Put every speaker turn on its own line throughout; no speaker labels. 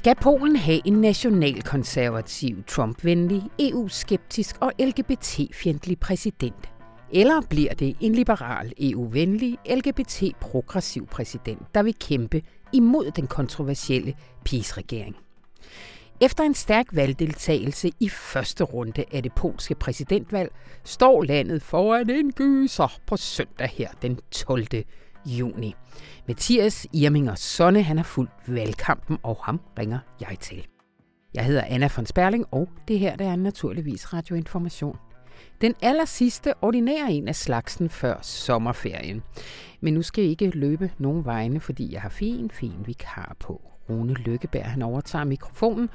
Skal Polen have en nationalkonservativ, Trump-venlig, EU-skeptisk og LGBT-fjendtlig præsident? Eller bliver det en liberal, EU-venlig, LGBT-progressiv præsident, der vil kæmpe imod den kontroversielle PiS-regering? Efter en stærk valgdeltagelse i første runde af det polske præsidentvalg, står landet foran en gyser på søndag her den 12 juni. Mathias Irminger Sonne, han har fulgt valgkampen, og ham ringer jeg til. Jeg hedder Anna von Sperling, og det her der er naturligvis radioinformation. Den aller sidste ordinære en af slagsen før sommerferien. Men nu skal I ikke løbe nogen vegne, fordi jeg har fin, fin vikar på. Rune Lykkeberg han overtager mikrofonen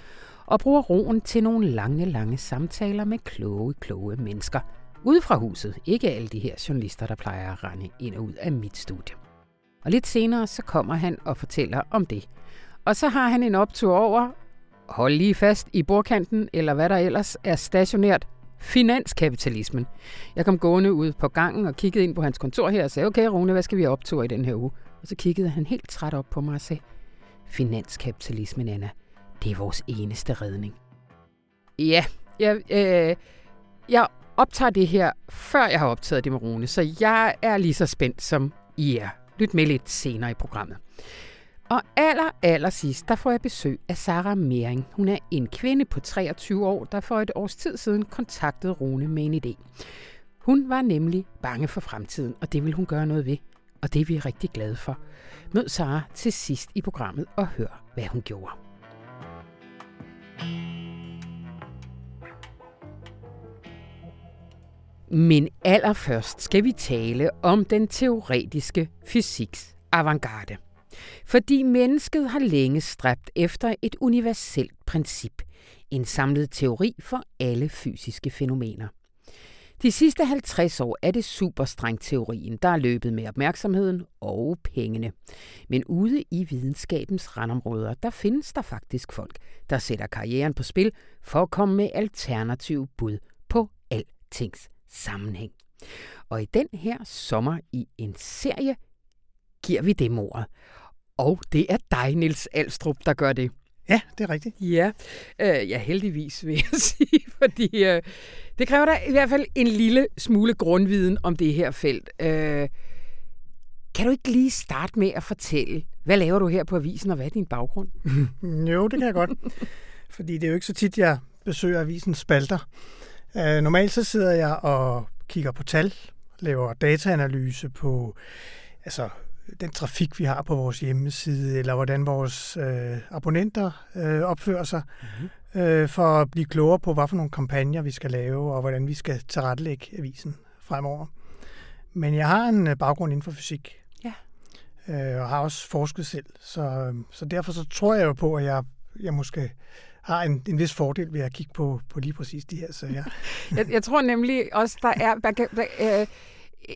og bruger roen til nogle lange, lange samtaler med kloge, kloge mennesker. Ude fra huset, ikke alle de her journalister, der plejer at rende ind og ud af mit studie. Og lidt senere, så kommer han og fortæller om det. Og så har han en optur over, hold lige fast i bordkanten, eller hvad der ellers er stationært, finanskapitalismen. Jeg kom gående ud på gangen og kiggede ind på hans kontor her og sagde, okay Rune, hvad skal vi opture i den her uge? Og så kiggede han helt træt op på mig og sagde, finanskapitalismen, Anna, det er vores eneste redning. Ja, jeg, øh, jeg optager det her, før jeg har optaget det med Rune, så jeg er lige så spændt, som I er. Lyt med lidt senere i programmet. Og aller, aller sidst, der får jeg besøg af Sara Mering. Hun er en kvinde på 23 år, der for et års tid siden kontaktede Rune med en idé. Hun var nemlig bange for fremtiden, og det vil hun gøre noget ved. Og det er vi rigtig glade for. Mød Sara til sidst i programmet og hør, hvad hun gjorde. Men allerførst skal vi tale om den teoretiske fysiks avantgarde. Fordi mennesket har længe stræbt efter et universelt princip, en samlet teori for alle fysiske fænomener. De sidste 50 år er det superstrengteorien, der er løbet med opmærksomheden og pengene. Men ude i videnskabens randområder, der findes der faktisk folk, der sætter karrieren på spil for at komme med alternative bud på altings sammenhæng. Og i den her sommer i en serie giver vi det mordet. Og det er dig, Nils Alstrup, der gør det.
Ja, det er rigtigt.
Ja, øh, ja heldigvis vil jeg sige, fordi øh, det kræver da i hvert fald en lille smule grundviden om det her felt. Øh, kan du ikke lige starte med at fortælle, hvad laver du her på avisen, og hvad er din baggrund?
jo, det kan jeg godt. Fordi det er jo ikke så tit, jeg besøger avisens spalter. Øh, normalt så sidder jeg og kigger på tal, laver dataanalyse på altså, den trafik, vi har på vores hjemmeside, eller hvordan vores øh, abonnenter øh, opfører sig, mm-hmm. øh, for at blive klogere på, hvad for nogle kampagner vi skal lave, og hvordan vi skal tilrettelægge avisen fremover. Men jeg har en øh, baggrund inden for fysik,
ja.
øh, og har også forsket selv, så, så derfor så tror jeg jo på, at jeg, jeg måske har en, en vis fordel ved at kigge på, på lige præcis de her sager.
jeg, jeg tror nemlig også, der er... Der, der, der, øh,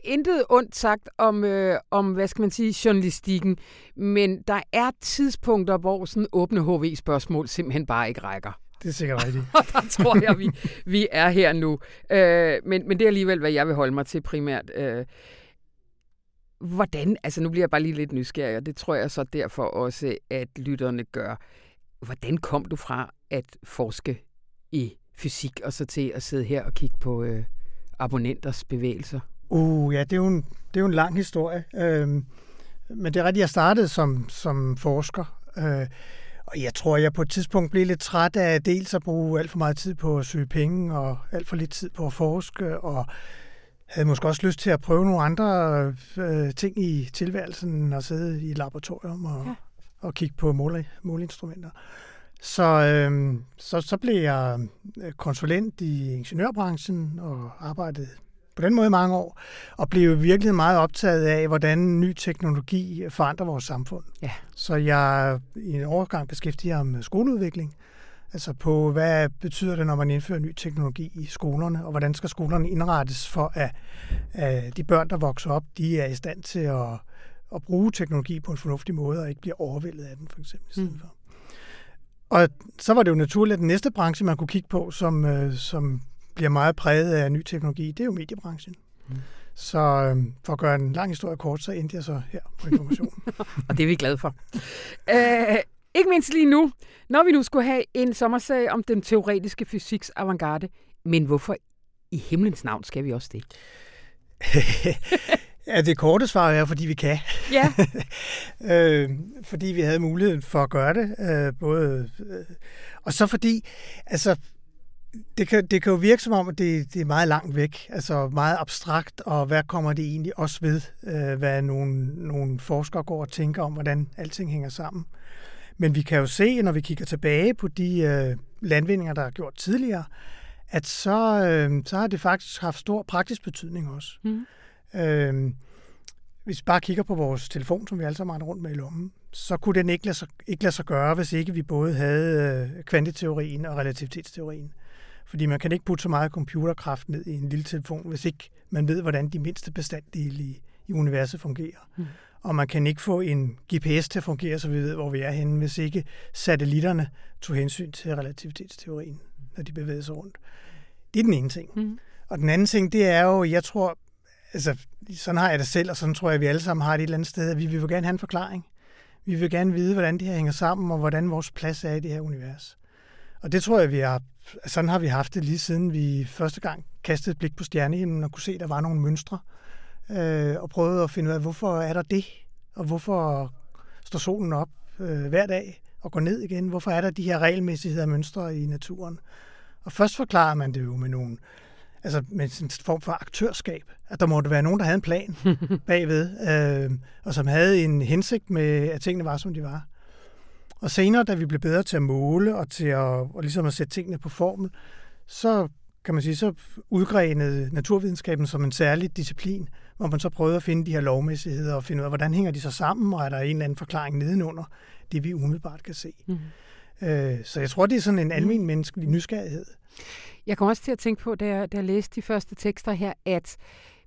intet ondt sagt om, øh, om, hvad skal man sige, journalistikken, men der er tidspunkter, hvor sådan åbne HV-spørgsmål simpelthen bare ikke rækker.
Det er sikkert rigtigt.
og der tror jeg, vi, vi er her nu. Øh, men, men det er alligevel, hvad jeg vil holde mig til primært. Øh, hvordan, altså nu bliver jeg bare lige lidt nysgerrig, og det tror jeg så derfor også, at lytterne gør. Hvordan kom du fra at forske i fysik, og så til at sidde her og kigge på øh, abonnenters bevægelser?
Uh, ja, det er jo en, det er jo en lang historie. Øhm, men det er rigtigt, jeg startede som, som forsker. Øh, og jeg tror, jeg på et tidspunkt blev lidt træt af dels at bruge alt for meget tid på at søge penge, og alt for lidt tid på at forske, og havde måske også lyst til at prøve nogle andre øh, ting i tilværelsen, og sidde i et laboratorium og, ja. og kigge på mål, måleinstrumenter. Så, øh, så, så blev jeg øh, konsulent i ingeniørbranchen og arbejdede på den måde mange år, og blev virkelig meget optaget af, hvordan ny teknologi forandrer vores samfund.
Ja.
Så jeg i en overgang beskæftiger mig med skoleudvikling, altså på, hvad betyder det, når man indfører ny teknologi i skolerne, og hvordan skal skolerne indrettes for, at, at de børn, der vokser op, de er i stand til at, at bruge teknologi på en fornuftig måde, og ikke bliver overvældet af den, for eksempel. Mm. For. Og så var det jo naturligt, at den næste branche, man kunne kigge på, som, øh, som bliver meget præget af ny teknologi, det er jo mediebranchen. Mm. Så øh, for at gøre en lang historie kort, så endte jeg så her på information.
og det er vi glade for. Æh, Ikke mindst lige nu, når vi nu skulle have en sommerserie om den teoretiske fysiks avantgarde. Men hvorfor i himlens navn skal vi også det?
ja, det korte svar er, fordi vi kan.
Ja.
øh, fordi vi havde muligheden for at gøre det. Øh, både, øh, og så fordi, altså, det kan, det kan jo virke som om, at det, det er meget langt væk, altså meget abstrakt, og hvad kommer det egentlig også ved, øh, hvad nogle, nogle forskere går og tænker om, hvordan alting hænger sammen. Men vi kan jo se, når vi kigger tilbage på de øh, landvindinger, der er gjort tidligere, at så, øh, så har det faktisk haft stor praktisk betydning også. Mm. Øh, hvis vi bare kigger på vores telefon, som vi alle sammen har rundt med i lommen, så kunne den ikke lade sig, ikke lade sig gøre, hvis ikke vi både havde øh, kvantiteorien og relativitetsteorien. Fordi man kan ikke putte så meget computerkraft ned i en lille telefon, hvis ikke man ved, hvordan de mindste bestanddele i, i universet fungerer. Mm. Og man kan ikke få en GPS til at fungere, så vi ved, hvor vi er henne, hvis ikke satellitterne tog hensyn til relativitetsteorien, når de bevæger sig rundt. Det er den ene ting. Mm. Og den anden ting, det er jo, jeg tror, altså, sådan har jeg det selv, og sådan tror jeg, at vi alle sammen har det et eller andet sted, vi vil gerne have en forklaring. Vi vil gerne vide, hvordan det her hænger sammen, og hvordan vores plads er i det her univers. Og det tror jeg, vi har, sådan har vi haft det lige siden vi første gang kastede et blik på stjernehimlen og kunne se, at der var nogle mønstre. Øh, og prøvede at finde ud af, hvorfor er der det? Og hvorfor står solen op øh, hver dag og går ned igen? Hvorfor er der de her regelmæssigheder og mønstre i naturen? Og først forklarer man det jo med nogle altså med en form for aktørskab. At der måtte være nogen, der havde en plan bagved, øh, og som havde en hensigt med, at tingene var, som de var. Og senere, da vi blev bedre til at måle og til at, og ligesom at sætte tingene på formel, så kan man sige, så udgrenede naturvidenskaben som en særlig disciplin, hvor man så prøvede at finde de her lovmæssigheder og finde ud af, hvordan hænger de så sammen, og er der en eller anden forklaring nedenunder det, vi umiddelbart kan se. Mm. Øh, så jeg tror, det er sådan en almen menneskelig nysgerrighed.
Jeg kom også til at tænke på, da jeg, da jeg læste de første tekster her, at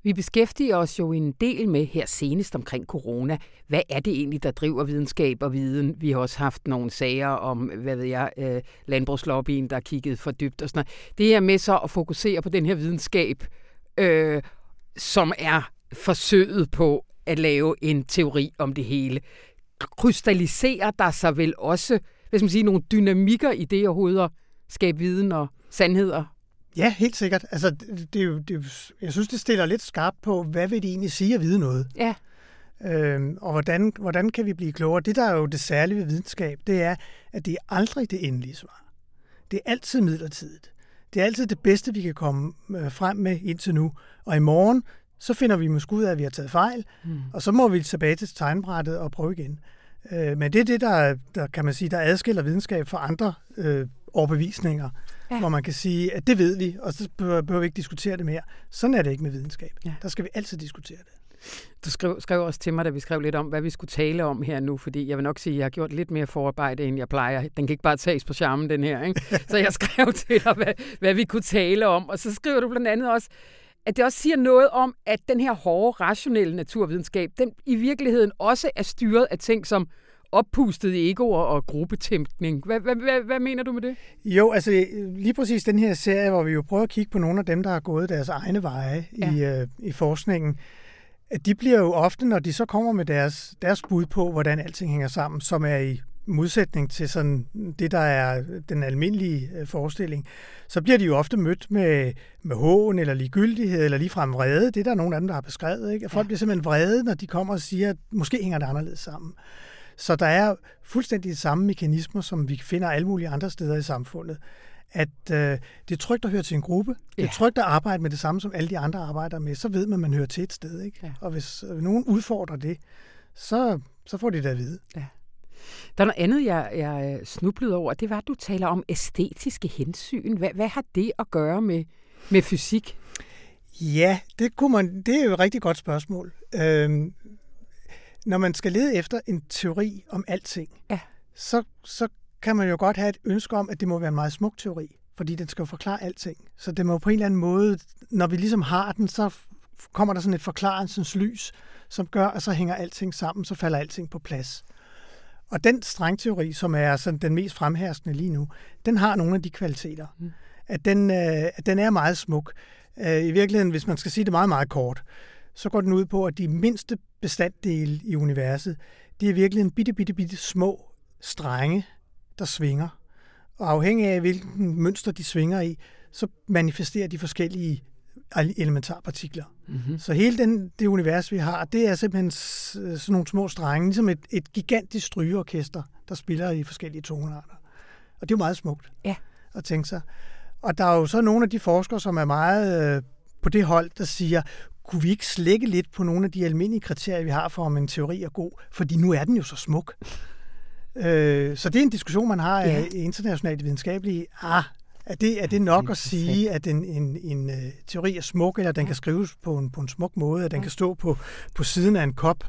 vi beskæftiger os jo en del med her senest omkring corona. Hvad er det egentlig, der driver videnskab og viden? Vi har også haft nogle sager om, hvad ved jeg, øh, landbrugslobbyen, der kiggede for dybt og sådan noget. Det her med så at fokusere på den her videnskab, øh, som er forsøget på at lave en teori om det hele. Krystalliserer der sig vel også, hvis man siger, nogle dynamikker i det overhovedet at skabe viden og sandheder
Ja, helt sikkert. Altså, det, det, det, jeg synes, det stiller lidt skarpt på, hvad vil det egentlig sige at vide noget?
Ja.
Øhm, og hvordan, hvordan kan vi blive klogere? Det, der er jo det særlige ved videnskab, det er, at det er aldrig det endelige svar. Det er altid midlertidigt. Det er altid det bedste, vi kan komme øh, frem med indtil nu. Og i morgen, så finder vi måske ud af, at vi har taget fejl, mm. og så må vi tilbage til tegnbrættet og prøve igen. Øh, men det er det, der, der kan man sige, der adskiller videnskab fra andre øh, overbevisninger ja. hvor man kan sige, at det ved vi, og så behøver vi ikke diskutere det mere. Sådan er det ikke med videnskab. Ja. Der skal vi altid diskutere det.
Du skrev, skrev også til mig, da vi skrev lidt om, hvad vi skulle tale om her nu, fordi jeg vil nok sige, at jeg har gjort lidt mere forarbejde, end jeg plejer. Den kan ikke bare tages på charmen, den her. Ikke? Så jeg skrev til dig, hvad, hvad vi kunne tale om. Og så skriver du blandt andet også, at det også siger noget om, at den her hårde, rationelle naturvidenskab, den i virkeligheden også er styret af ting som oppustede egoer og gruppetæmpning. Hvad, hvad, hvad, hvad mener du med det?
Jo, altså lige præcis den her serie, hvor vi jo prøver at kigge på nogle af dem, der har gået deres egne veje ja. i, øh, i forskningen, at de bliver jo ofte, når de så kommer med deres, deres bud på, hvordan alting hænger sammen, som er i modsætning til sådan det, der er den almindelige øh, forestilling, så bliver de jo ofte mødt med, med hån eller ligegyldighed eller ligefrem vrede. Det er der nogle af dem, der har beskrevet. Ikke? At folk ja. bliver simpelthen vrede, når de kommer og siger, at måske hænger det anderledes sammen. Så der er fuldstændig de samme mekanismer, som vi finder alle mulige andre steder i samfundet. At øh, det er trygt at høre til en gruppe. Ja. Det er trygt at arbejde med det samme, som alle de andre arbejder med. Så ved man, at man hører til et sted. Ikke? Ja. Og hvis øh, nogen udfordrer det, så, så får de det at vide. Ja.
Der er noget andet, jeg, jeg snublede over. Det var, at du taler om æstetiske hensyn. Hvad, hvad har det at gøre med, med fysik?
Ja, det, kunne man, det er jo et rigtig godt spørgsmål. Øhm, når man skal lede efter en teori om alting, ja. så, så kan man jo godt have et ønske om, at det må være en meget smuk teori, fordi den skal jo forklare alting. Så det må på en eller anden måde, når vi ligesom har den, så kommer der sådan et forklarelsens lys, som gør, at så hænger alting sammen, så falder alting på plads. Og den strengteori, som er sådan den mest fremherskende lige nu, den har nogle af de kvaliteter. Mm. At, den, øh, at den er meget smuk. Øh, I virkeligheden, hvis man skal sige det meget, meget kort, så går den ud på, at de mindste bestanddele i universet, det er virkelig en bitte, bitte, bitte små strenge, der svinger. Og afhængig af, hvilken mønster de svinger i, så manifesterer de forskellige elementarpartikler. Mm-hmm. Så hele den, det univers, vi har, det er simpelthen sådan nogle små strenge, ligesom et, et gigantisk strygeorkester, der spiller i forskellige tonarter. Og det er jo meget smukt
ja.
at tænke sig. Og der er jo så nogle af de forskere, som er meget øh, på det hold, der siger, kunne vi ikke slække lidt på nogle af de almindelige kriterier, vi har for, om en teori er god? Fordi nu er den jo så smuk. Øh, så det er en diskussion, man har ja. internationalt videnskabelige. Ah, er det, er det nok at sige, at en, en, en uh, teori er smuk, eller den kan skrives på en, på en smuk måde, at den kan stå på, på siden af en kop?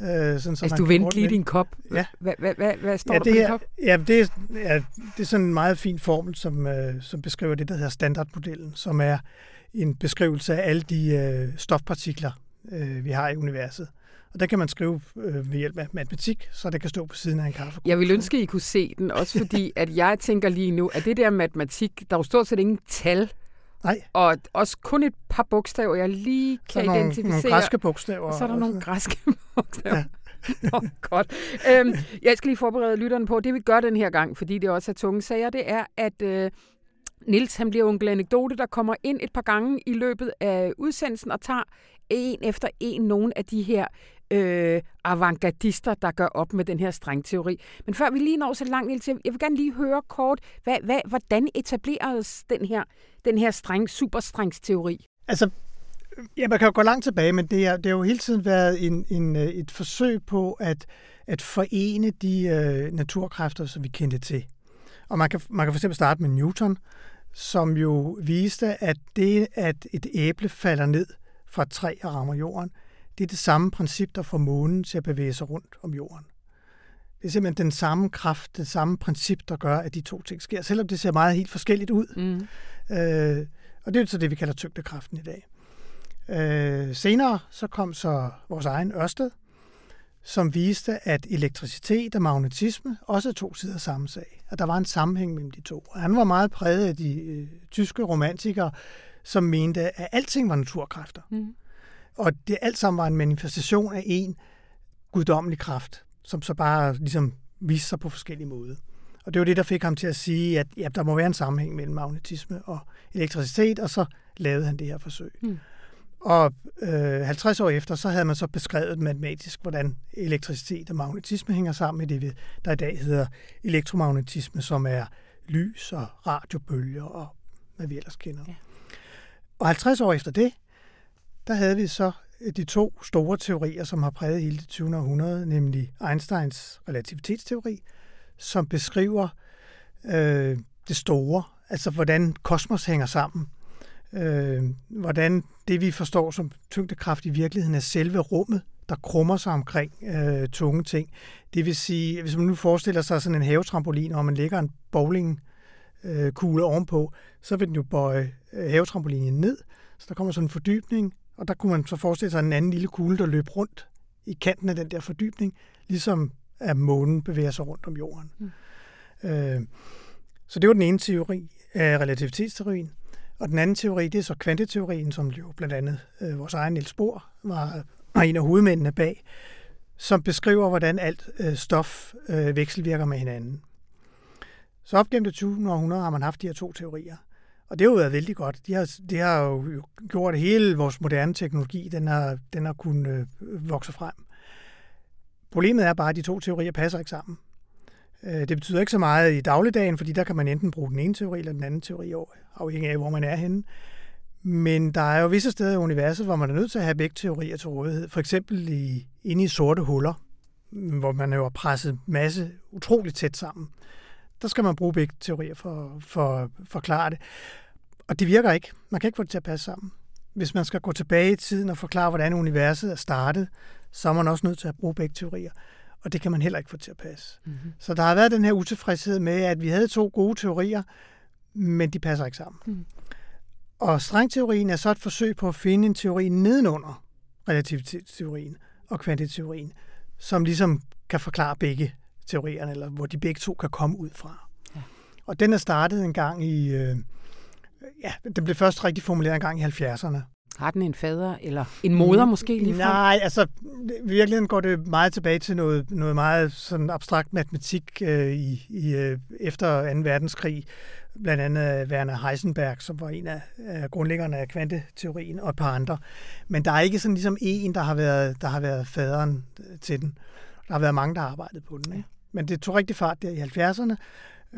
Uh, sådan, så altså, du vendte lige din kop.
Ja.
Hvad, hvad, hvad, hvad står
ja,
der
det
på din kop?
Ja, det er, ja, det er sådan en meget fin formel, som, uh, som beskriver det, der hedder standardmodellen, som er en beskrivelse af alle de uh, stofpartikler, uh, vi har i universet. Og der kan man skrive øh, ved hjælp af matematik, så det kan stå på siden af en kaffe.
Jeg vil ønske, at I kunne se den, også fordi at jeg tænker lige nu, at det der matematik, der er jo stort set ingen tal,
Nej.
Og også kun et par bogstaver, jeg lige kan
så nogle,
identificere.
nogle græske bogstaver.
Og så er der nogle græske bogstaver. Ja. Nå, godt. Øhm, jeg skal lige forberede lytterne på, det vi gør den her gang, fordi det også er tunge sager, det er, at øh, Nils han bliver onkel anekdote, der kommer ind et par gange i løbet af udsendelsen og tager en efter en nogle af de her øh, avantgardister, der gør op med den her strengteori. Men før vi lige når så langt, Niels, jeg vil gerne lige høre kort, hvad, hvad, hvordan etableredes den her, den her streng, superstrengsteori?
Altså, ja, man kan jo gå langt tilbage, men det, er, det har jo hele tiden været en, en, øh, et forsøg på at, at forene de øh, naturkræfter, som vi kendte til. Og man kan, man kan for eksempel starte med Newton, som jo viste, at det, at et æble falder ned fra et træ og rammer jorden, det er det samme princip, der får månen til at bevæge sig rundt om jorden. Det er simpelthen den samme kraft, det samme princip, der gør, at de to ting sker, selvom det ser meget helt forskelligt ud. Mm. Øh, og det er så det, vi kalder tyngdekraften i dag. Øh, senere så kom så vores egen Ørsted, som viste, at elektricitet og magnetisme også er to sider af samme sag. At der var en sammenhæng mellem de to. Og han var meget præget af de øh, tyske romantikere, som mente, at alting var naturkræfter. Mm. Og det alt sammen var en manifestation af en guddommelig kraft, som så bare ligesom viste sig på forskellige måder. Og det var det, der fik ham til at sige, at ja, der må være en sammenhæng mellem magnetisme og elektricitet, og så lavede han det her forsøg. Mm. Og øh, 50 år efter, så havde man så beskrevet matematisk, hvordan elektricitet og magnetisme hænger sammen med det, der i dag hedder elektromagnetisme, som er lys og radiobølger og hvad vi ellers kender. Ja. Og 50 år efter det, der havde vi så de to store teorier, som har præget hele det 20. århundrede, nemlig Einsteins relativitetsteori, som beskriver øh, det store, altså hvordan kosmos hænger sammen. Øh, hvordan det, vi forstår som tyngdekraft i virkeligheden, er selve rummet, der krummer sig omkring øh, tunge ting. Det vil sige, hvis man nu forestiller sig sådan en havetrampolin, og man lægger en bowlingkugle øh, ovenpå, så vil den jo bøje øh, havetrampolinen ned, så der kommer sådan en fordybning, og der kunne man så forestille sig en anden lille kugle, der løb rundt i kanten af den der fordybning, ligesom at månen bevæger sig rundt om jorden. Mm. Øh, så det var den ene teori af relativitetsteorien. Og den anden teori, det er så kvanteteorien, som jo blandt andet øh, vores egen Niels Bohr var, var en af hovedmændene bag, som beskriver, hvordan alt øh, stof øh, vekselvirker med hinanden. Så op gennem det 20. århundrede har man haft de her to teorier. Og det har jo været vældig godt. De har, de har jo gjort, hele vores moderne teknologi, den har, den har kunnet øh, vokse frem. Problemet er bare, at de to teorier passer ikke sammen. Øh, det betyder ikke så meget i dagligdagen, fordi der kan man enten bruge den ene teori eller den anden teori, afhængig af, hvor man er henne. Men der er jo visse steder i universet, hvor man er nødt til at have begge teorier til rådighed. For eksempel i, inde i sorte huller, hvor man jo har presset masse utroligt tæt sammen der skal man bruge begge teorier for, for at forklare det. Og det virker ikke. Man kan ikke få det til at passe sammen. Hvis man skal gå tilbage i tiden og forklare, hvordan universet er startet, så er man også nødt til at bruge begge teorier. Og det kan man heller ikke få til at passe. Mm-hmm. Så der har været den her utilfredshed med, at vi havde to gode teorier, men de passer ikke sammen. Mm. Og strengteorien er så et forsøg på at finde en teori nedenunder relativitetsteorien og kvantiteorien, som ligesom kan forklare begge teorierne, eller hvor de begge to kan komme ud fra. Ja. Og den er startet en gang i... Øh, ja, den blev først rigtig formuleret en gang i 70'erne.
Har den en fader eller en moder måske lige
Nej, altså virkelig går det meget tilbage til noget, noget meget sådan abstrakt matematik øh, i, i, øh, efter 2. verdenskrig. Blandt andet Werner Heisenberg, som var en af, grundlæggerne af kvanteteorien, og et par andre. Men der er ikke sådan ligesom en, der har været, der har været faderen øh, til den. Der har været mange, der har arbejdet på den. Ikke? Men det tog rigtig fart der i 70'erne,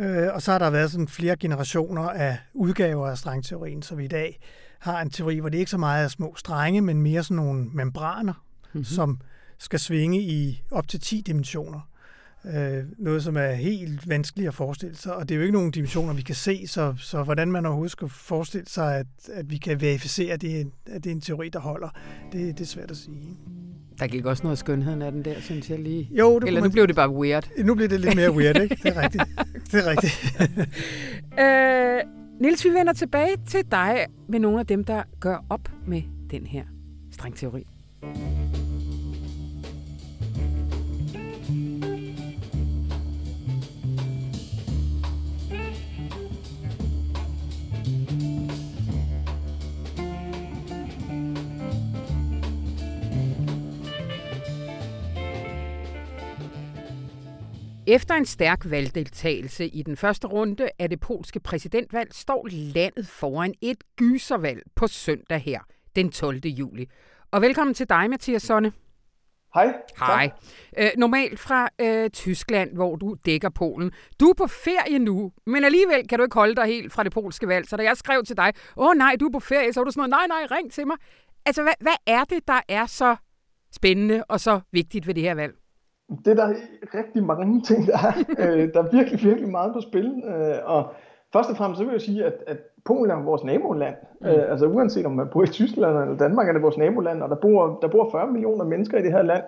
øh, og så har der været sådan flere generationer af udgaver af strengteorien, så vi i dag har en teori, hvor det ikke så meget er små strenge, men mere sådan nogle membraner, mm-hmm. som skal svinge i op til 10 dimensioner. Øh, noget, som er helt vanskeligt at forestille sig, og det er jo ikke nogen dimensioner, vi kan se, så, så hvordan man overhovedet skal forestille sig, at, at vi kan verificere, at det, er, at det er en teori, der holder, det, det er svært at sige.
Der gik også noget af skønheden af den der, synes jeg lige.
Jo, det
Eller nu man... blev det bare weird.
Nu bliver det lidt mere weird, ikke? Det er rigtigt. Det er rigtigt.
øh, Nils, vi vender tilbage til dig med nogle af dem, der gør op med den her strengteori. Efter en stærk valgdeltagelse i den første runde af det polske præsidentvalg står landet foran et gyservalg på søndag her, den 12. juli. Og velkommen til dig, Mathias Sonne.
Hej.
Hej. Øh, normalt fra øh, Tyskland, hvor du dækker Polen. Du er på ferie nu, men alligevel kan du ikke holde dig helt fra det polske valg. Så da jeg skrev til dig, åh nej, du er på ferie, så var du sådan noget, nej, nej, ring til mig. Altså, hvad, hvad er det, der er så spændende og så vigtigt ved det her valg?
Det er der rigtig mange ting, der er. øh, der er virkelig, virkelig meget på spil. Øh, og først og fremmest så vil jeg sige, at, at Polen er vores naboland. Mm. Øh, altså uanset om man bor i Tyskland eller Danmark, er det vores naboland, og der bor, der bor 40 millioner mennesker i det her land.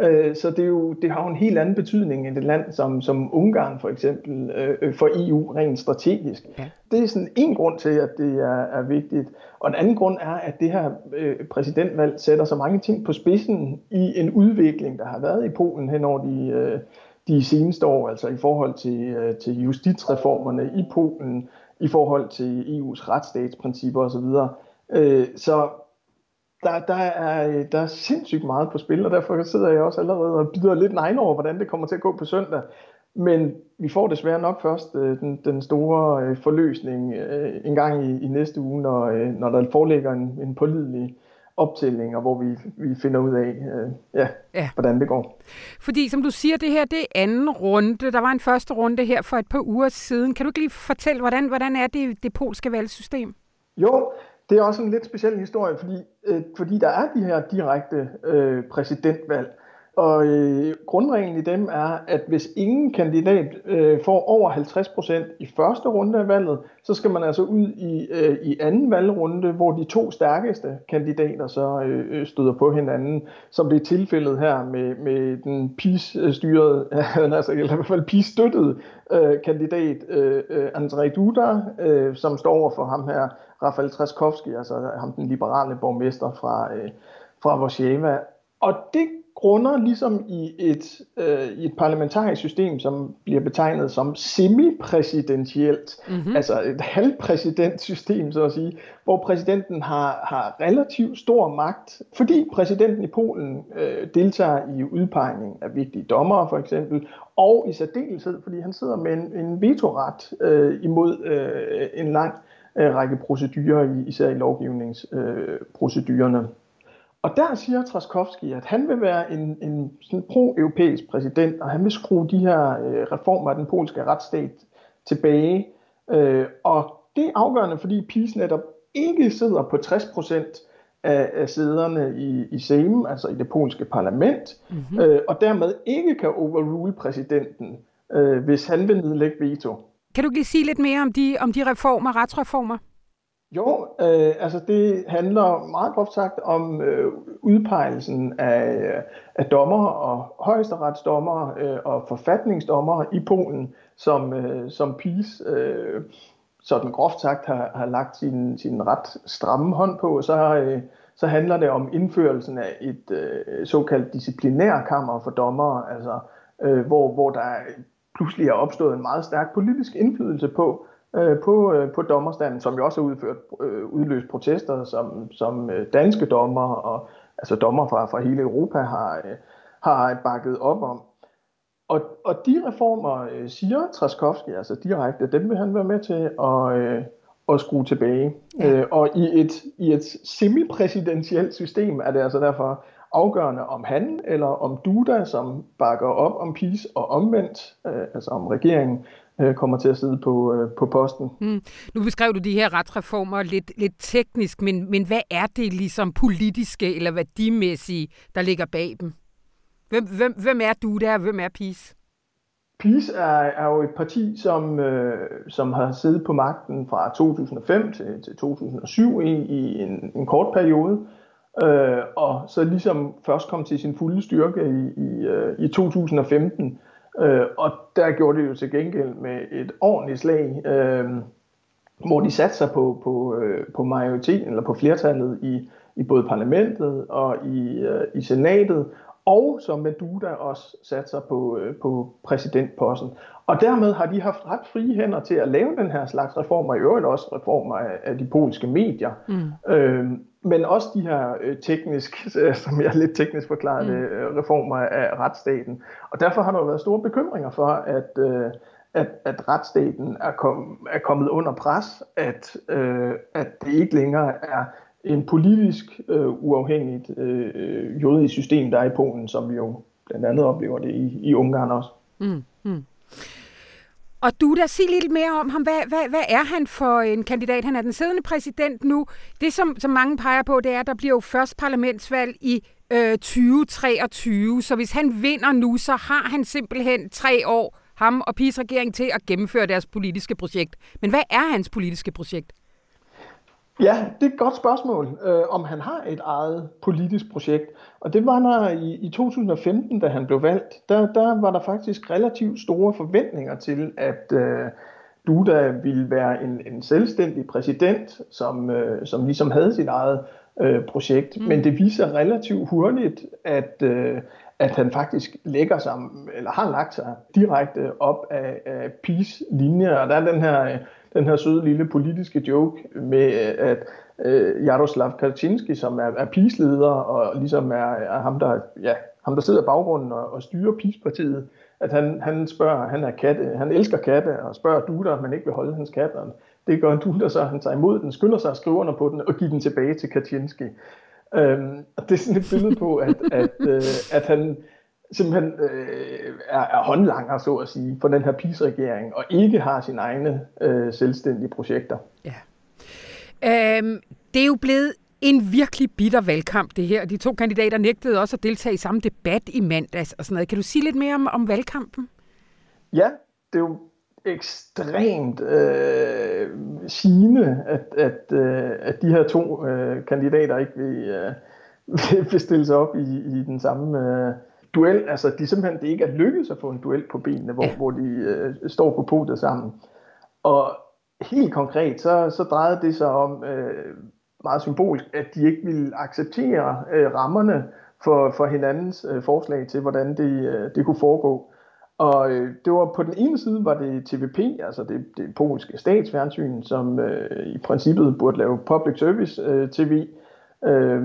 Øh, så det, er jo, det har jo en helt anden betydning end et land som, som Ungarn for eksempel øh, øh for EU rent strategisk. Ja. Det er sådan en grund til, at det er, er vigtigt. Og en anden grund er, at det her øh, præsidentvalg sætter så mange ting på spidsen i en udvikling, der har været i Polen hen over de, øh, de seneste år, altså i forhold til, øh, til justitsreformerne i Polen, i forhold til EU's retsstatsprincipper osv. Øh, så der, der, er, der er sindssygt meget på spil, og derfor sidder jeg også allerede og bider lidt nejen over, hvordan det kommer til at gå på søndag. Men vi får desværre nok først øh, den, den store øh, forløsning øh, en gang i, i næste uge, når, øh, når der foreligger en, en pålidelig optælling, og hvor vi, vi finder ud af, øh, ja, ja, hvordan det går.
Fordi som du siger, det her det er anden runde. Der var en første runde her for et par uger siden. Kan du ikke lige fortælle, hvordan, hvordan er det, det polske valgsystem?
Jo, det er også en lidt speciel historie, fordi, øh, fordi der er de her direkte øh, præsidentvalg. Og øh, grundreglen i dem er, at hvis ingen kandidat øh, får over 50% i første runde af valget, så skal man altså ud i, øh, i anden valgrunde, hvor de to stærkeste kandidater så øh, øh støder på hinanden, som det er tilfældet her med, med den PiS-styrede, altså, eller i hvert fald PiS-støttede øh, kandidat øh, øh André Duda, øh, som står over for ham her, Rafael Trzaskowski, altså ham den liberale borgmester fra, øh, fra Warszawa. Og det grunder ligesom i et, øh, i et parlamentarisk system, som bliver betegnet som semipræsidentielt, mm-hmm. altså et halvpræsidentsystem, så at sige, hvor præsidenten har, har relativt stor magt, fordi præsidenten i Polen øh, deltager i udpegning af vigtige dommere for eksempel, og i særdeleshed, fordi han sidder med en, en vetoret øh, imod øh, en lang øh, række procedurer, især i lovgivningsprocedurerne. Øh, og der siger Traskowski, at han vil være en, en sådan pro-europæisk præsident, og han vil skrue de her øh, reformer af den polske retsstat tilbage. Øh, og det er afgørende, fordi PiS netop ikke sidder på 60 procent af, af sæderne i, i Sejm, altså i det polske parlament, mm-hmm. øh, og dermed ikke kan overrule præsidenten, øh, hvis han vil nedlægge veto.
Kan du lige sige lidt mere om de, om de reformer, retsreformer?
Jo, øh, altså det handler meget groft sagt om øh, udpegelsen af, af dommer og højesteretsdommer øh, og forfatningsdommer i Polen, som, øh, som PiS øh, sådan groft sagt har, har lagt sin, sin ret stramme hånd på. Så, øh, så handler det om indførelsen af et øh, såkaldt disciplinærkammer for dommer, altså øh, hvor, hvor der pludselig er opstået en meget stærk politisk indflydelse på, øh, på, øh, på dommerstanden, som jo også har udført, øh, udløst protester, som, som øh, danske dommer og altså dommer fra, fra hele Europa har, øh, har bakket op om. Og, og de reformer, øh, siger Traskowski, altså direkte, dem vil han være med til at, øh, at skrue tilbage. Ja. Øh, og i et, i et semipræsidentielt system er det altså derfor afgørende, om han eller om Duda, som bakker op om PiS og omvendt, øh, altså om regeringen, øh, kommer til at sidde på, øh, på posten.
Mm. Nu beskrev du de her retsreformer lidt, lidt teknisk, men, men hvad er det ligesom politiske eller værdimæssige, der ligger bag dem? Hvem, hvem, hvem er Duda, og hvem er PiS?
PiS er, er jo et parti, som, øh, som har siddet på magten fra 2005 til, til 2007 i, i en, en kort periode, øh, og så ligesom først kom til sin fulde styrke i, i, øh, i 2015. Øh, og der gjorde det jo til gengæld med et ordentligt slag, øh, hvor de satte sig på, på, øh, på majoriteten, eller på flertallet i, i både parlamentet og i, øh, i senatet, og som med Duda også sat sig på, øh, på præsidentposten. Og dermed har de haft ret frie hænder til at lave den her slags reformer, i øvrigt også reformer af, af de polske medier. Mm. Øh, men også de her øh, teknisk, som jeg lidt teknisk forklarede, mm. øh, reformer af retsstaten. Og derfor har der været store bekymringer for, at, øh, at, at retsstaten er, kom, er kommet under pres, at, øh, at det ikke længere er en politisk øh, uafhængigt øh, jødisk system, der er i Polen, som vi jo blandt andet oplever det i, i Ungarn også. Mm, mm.
Og du der, sig lidt mere om ham. Hvad, hvad, hvad er han for en kandidat? Han er den siddende præsident nu. Det, som, som mange peger på, det er, at der bliver jo først parlamentsvalg i øh, 2023. Så hvis han vinder nu, så har han simpelthen tre år, ham og PiS regering, til at gennemføre deres politiske projekt. Men hvad er hans politiske projekt?
Ja, det er et godt spørgsmål, øh, om han har et eget politisk projekt. Og det var der i, i 2015, da han blev valgt. Der, der var der faktisk relativt store forventninger til, at øh, Duda ville være en, en selvstændig præsident, som, øh, som ligesom havde sit eget øh, projekt. Mm. Men det viser relativt hurtigt, at, øh, at han faktisk lægger sig, eller har lagt sig direkte op af, af Peace linje. Og der er den her... Øh, den her søde lille politiske joke med, at øh, Jaroslav Kaczynski, som er, er PiS-leder og ligesom er, er ham, der, ja, ham, der sidder i baggrunden og, og styrer PiS-partiet, at han, han spørger, han er katte, han elsker katte, og spørger Duda, om man ikke vil holde hans kat, og det gør Duda så, han tager imod den, skynder sig at skrive under på den, og giver den tilbage til Kaczynski. Øhm, og det er sådan et billede på, at, at, øh, at han, simpelthen øh, er, er håndlanger, så at sige, for den her PiS-regering, og ikke har sine egne øh, selvstændige projekter. Ja.
Øhm, det er jo blevet en virkelig bitter valgkamp, det her. De to kandidater nægtede også at deltage i samme debat i mandags og sådan noget. Kan du sige lidt mere om, om valgkampen?
Ja, det er jo ekstremt øh, sigende, at, at, øh, at de her to øh, kandidater ikke vil, øh, vil stille sig op i, i den samme øh, duel, altså de simpelthen det ikke er lykkedes at få en duel på benene, hvor, ja. hvor de øh, står på podiet sammen. Og helt konkret, så, så drejede det sig om øh, meget symbolisk, at de ikke ville acceptere øh, rammerne for, for hinandens øh, forslag til, hvordan det, øh, det kunne foregå. Og øh, det var på den ene side var det TVP, altså det, det polske statsfjernsyn, som øh, i princippet burde lave public service øh, tv, øh,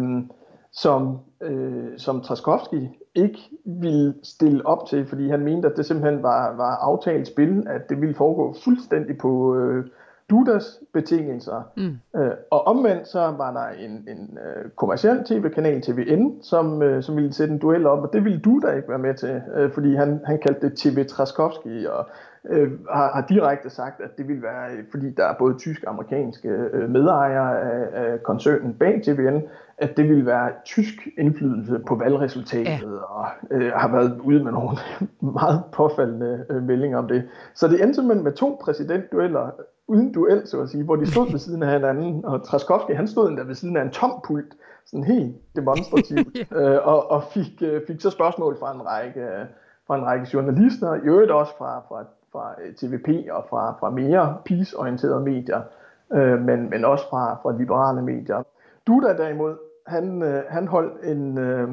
som, øh, som Traskowski ikke ville stille op til, fordi han mente, at det simpelthen var, var aftalt spil, at det ville foregå fuldstændig på øh, Dudas betingelser. Mm. Øh, og omvendt så var der en, en øh, kommersiel tv-kanal, TVN, som, øh, som ville sætte en duel op, og det ville Duda ikke være med til, øh, fordi han, han kaldte det TV Traskowski, og øh, har, har direkte sagt, at det vil være, fordi der er både tyske og amerikanske øh, medejere af, af koncernen bag TVN, at det vil være tysk indflydelse på valgresultatet, ja. og øh, har været ude med nogle meget påfaldende øh, meldinger om det. Så det endte simpelthen med to præsidentdueller uden duel, så at sige, hvor de stod ved siden af hinanden, og Traskowski, han stod endda ved siden af en tom pult, sådan helt demonstrativt, øh, og, og fik, øh, fik så spørgsmål fra en række, fra en række journalister, i øvrigt også fra, fra fra øh, TVP og fra, fra mere peace-orienterede medier, øh, men, men også fra, fra liberale medier. Duda derimod, han, øh, han holdt en, øh,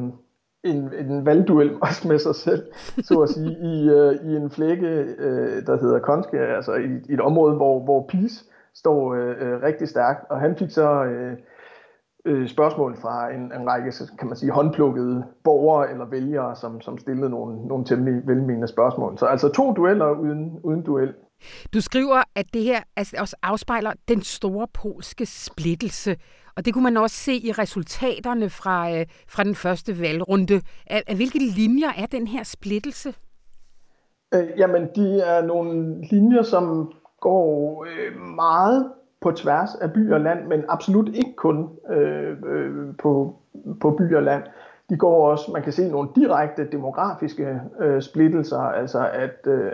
en, en valgduel også med sig selv, så at sige, i, øh, i en flække, øh, der hedder Konske, altså i, i et område, hvor, hvor Peace står øh, øh, rigtig stærkt, og han fik så øh, øh, spørgsmål fra en, en række, kan man sige, håndplukkede borgere eller vælgere, som, som stillede nogle, nogle temmelig velmenende spørgsmål. Så altså to dueller uden, uden duel.
Du skriver, at det her altså, også afspejler den store polske splittelse, og det kunne man også se i resultaterne fra, øh, fra den første valgrunde. Af, af hvilke linjer er den her splittelse?
Øh, jamen, de er nogle linjer, som går øh, meget på tværs af by og land, men absolut ikke kun øh, øh, på, på by og land. De går også, man kan se nogle direkte demografiske øh, splittelser, altså at øh,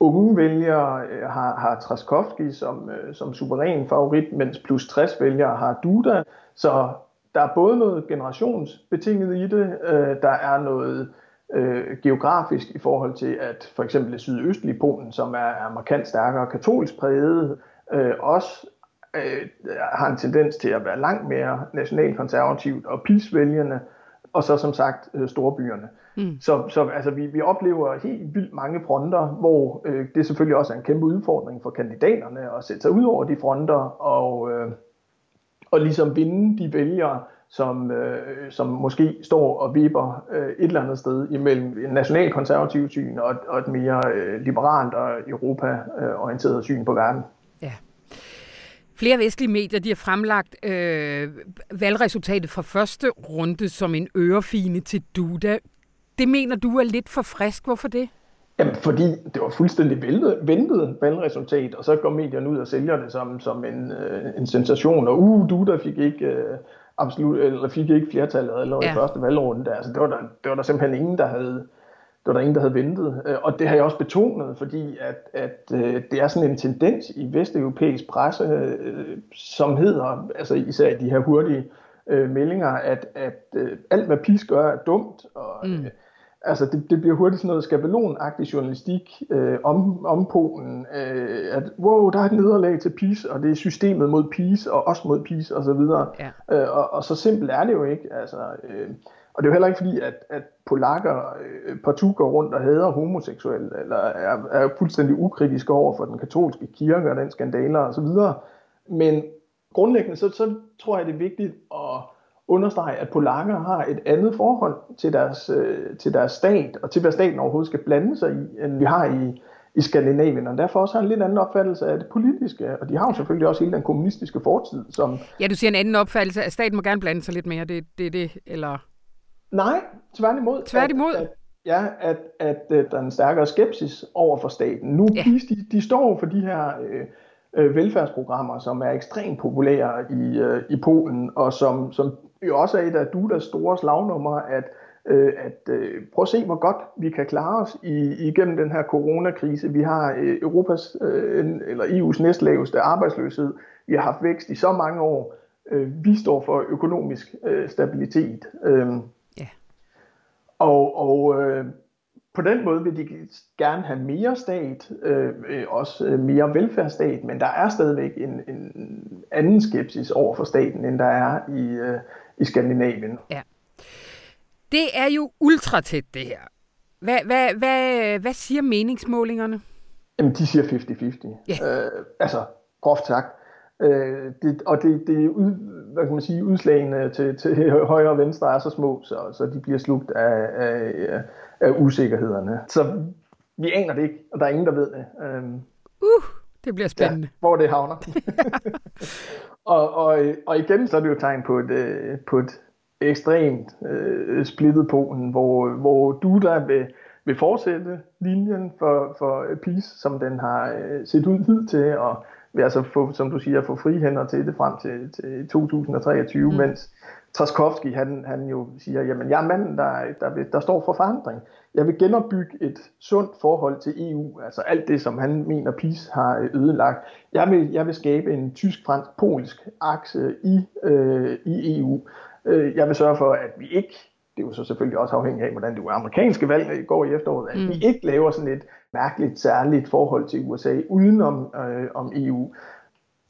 unge vælgere øh, har, har Traskowski som, øh, som suveræn favorit, mens plus 60 vælgere har Duda. Så der er både noget generationsbetinget i det, øh, der er noget øh, geografisk i forhold til, at for eksempel det sydøstlige Polen, som er, er markant stærkere katolsk præget, øh, også øh, har en tendens til at være langt mere nationalkonservativt og pisvælgerne, og så som sagt øh, storbyerne. Mm. Så, så altså, vi, vi oplever helt vildt mange fronter, hvor øh, det selvfølgelig også er en kæmpe udfordring for kandidaterne at sætte sig ud over de fronter og, øh, og ligesom vinde de vælgere, som, øh, som måske står og vipper øh, et eller andet sted imellem en nationalkonservativ syn og, og et mere øh, liberalt og Europa-orienteret syn på verden.
Flere vestlige medier de har fremlagt øh, valgresultatet fra første runde som en ørefine til Duda. Det mener du er lidt for frisk. Hvorfor det?
Jamen, fordi det var fuldstændig ventet, ventet valgresultat, og så går medierne ud og sælger det som, som en, øh, en sensation, og uh, Duda fik ikke øh, absolut, eller fik ikke flertallet allerede ja. i første valgrunde. Altså, det, var der, det var der simpelthen ingen, der havde, det var der ingen, der havde ventet. Øh, og det har jeg også betonet, fordi at, at øh, det er sådan en tendens i vesteuropæisk presse, øh, som hedder, altså især de her hurtige øh, meldinger, at, at øh, alt hvad PIS gør er dumt, og mm. øh, altså det, det bliver hurtigt sådan noget skabelonagtig journalistik øh, om, om Polen, øh, at wow, der er et nederlag til PIS, og det er systemet mod PIS, og også mod PIS, og så videre. Ja. Øh, og, og så simpelt er det jo ikke. Altså, øh, og det er jo heller ikke fordi, at, at polakker øh, partout går rundt og hader homoseksuelle, eller er, er fuldstændig ukritiske over for den katolske kirke og den skandaler og så videre. Men grundlæggende, så, så tror jeg, det er vigtigt at understrege, at polakker har et andet forhold til deres, øh, til deres stat, og til hvad staten overhovedet skal blande sig i, end vi har i, i Skandinavien, og derfor også har en lidt anden opfattelse af det politiske, og de har jo selvfølgelig også hele den kommunistiske fortid, som...
Ja, du siger en anden opfattelse, at staten må gerne blande sig lidt mere, det er det, det, eller...
Nej, tværtimod.
Tværtimod?
At, at, ja, at, at, at der er en stærkere skepsis over for staten. Nu, ja. de, de står for de her... Øh, øh, velfærdsprogrammer, som er ekstremt populære i, øh, i Polen, og som, som jo også er et af Dudas store slagnumre, at, øh, at øh, prøv at se, hvor godt vi kan klare os i, igennem den her coronakrise. Vi har øh, Europas øh, eller EU's næstlaveste arbejdsløshed. Vi har haft vækst i så mange år. Øh, vi står for økonomisk øh, stabilitet. Øh. Og, og øh, på den måde vil de gerne have mere stat, øh, øh, også øh, mere velfærdsstat, men der er stadigvæk en, en anden skepsis over for staten, end der er i, øh, i Skandinavien.
Ja. Det er jo ultratæt, det her. Hvad, hvad, hvad, hvad siger meningsmålingerne?
Jamen, de siger 50-50. Ja. Øh, altså, groft sagt. Øh, det, og det, det er ud, hvad kan man sige, udslagene til, til højre og venstre er så små, så, så de bliver slugt af, af, af usikkerhederne. Så vi aner det ikke, og der er ingen, der ved det.
Um, uh, det bliver spændende.
Ja, hvor det havner. og, og, og igen så er det jo tegn på et, øh, på et ekstremt uh, splittet Polen, hvor, hvor Duda vil, vil fortsætte linjen for, for PiS, som den har uh, set ud hidtil, og vil altså få, som du siger, få frihænder til det frem til, til 2023, mm. mens Traskowski, han, han jo siger, jamen jeg er manden, der, der, vil, der står for forandring. Jeg vil genopbygge et sundt forhold til EU, altså alt det, som han mener, PIS har ødelagt. Jeg vil, jeg vil skabe en tysk-fransk-polsk akse i, øh, i EU. Øh, jeg vil sørge for, at vi ikke, det er jo så selvfølgelig også afhængigt af, hvordan det amerikanske valg går i efteråret, at mm. vi ikke laver sådan et mærkeligt, særligt forhold til USA udenom øh, om EU.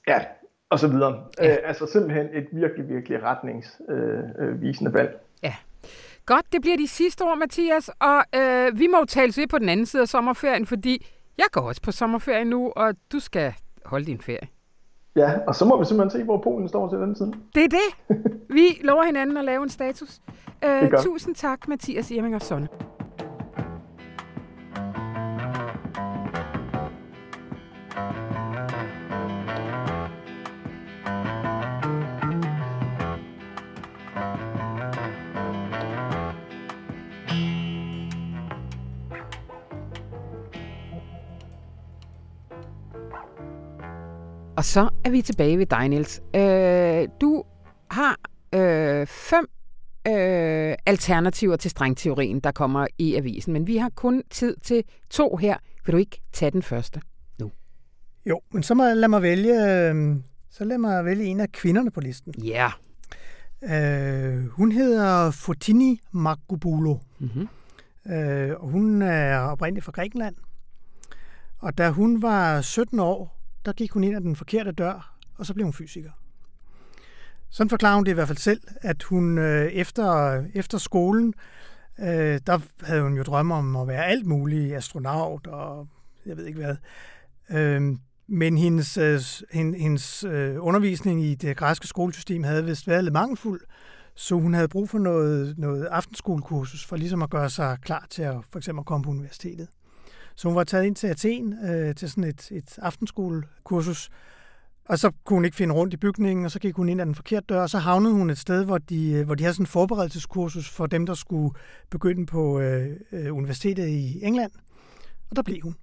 Ja, og så videre. Ja. Øh, altså simpelthen et virkelig, virkelig retningsvisende øh, valg.
Ja. Godt, det bliver de sidste ord, Mathias. Og øh, vi må jo tale ved på den anden side af sommerferien, fordi jeg går også på sommerferie nu, og du skal holde din ferie.
Ja, og så må vi simpelthen se, hvor Polen står til den tid.
Det er det. Vi lover hinanden at lave en status. Øh, tusind tak, Mathias Irmingersson. Og så er vi tilbage ved dig, Niels. Øh, du har øh, fem øh, alternativer til strengteorien, der kommer i avisen, men vi har kun tid til to her. Vil du ikke tage den første nu?
Jo, men så må, lad mig vælge, øh, så lad mig vælge en af kvinderne på listen.
Ja.
Yeah. Øh, hun hedder Fotini Makubulo. Mm-hmm. Øh, og hun er oprindeligt fra Grækenland. Og da hun var 17 år, der gik hun ind ad den forkerte dør, og så blev hun fysiker. Sådan forklarer hun det i hvert fald selv, at hun øh, efter, efter skolen, øh, der havde hun jo drømme om at være alt muligt, astronaut og jeg ved ikke hvad. Øh, men hendes, øh, hendes øh, undervisning i det græske skolesystem havde vist været lidt mangelfuld, så hun havde brug for noget, noget aftenskolekursus for ligesom at gøre sig klar til at for eksempel at komme på universitetet. Så hun var taget ind til Athen øh, til sådan et, et aftenskolekursus, og så kunne hun ikke finde rundt i bygningen, og så gik hun ind ad den forkerte dør, og så havnede hun et sted, hvor de, øh, hvor de havde sådan en forberedelseskursus for dem, der skulle begynde på øh, øh, universitetet i England. Og der blev hun.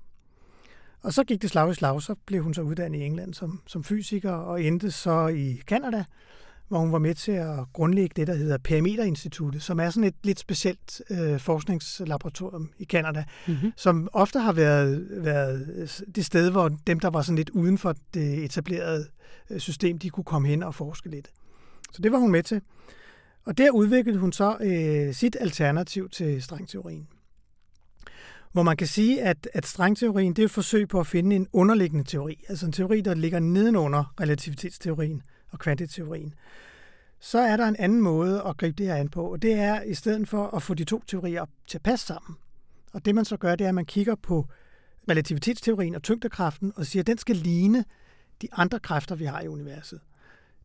Og så gik det slag i slag, så blev hun så uddannet i England som, som fysiker, og endte så i Kanada, hvor hun var med til at grundlægge det, der hedder Perimeterinstituttet, som er sådan et lidt specielt øh, forskningslaboratorium i Kanada, mm-hmm. som ofte har været, været det sted, hvor dem, der var sådan lidt uden for det etablerede øh, system, de kunne komme hen og forske lidt. Så det var hun med til. Og der udviklede hun så øh, sit alternativ til strengteorien. Hvor man kan sige, at, at strengteorien det er et forsøg på at finde en underliggende teori, altså en teori, der ligger nedenunder relativitetsteorien og kvantiteorien, så er der en anden måde at gribe det her an på, og det er i stedet for at få de to teorier til at passe sammen. Og det man så gør, det er, at man kigger på relativitetsteorien og tyngdekraften og siger, at den skal ligne de andre kræfter, vi har i universet.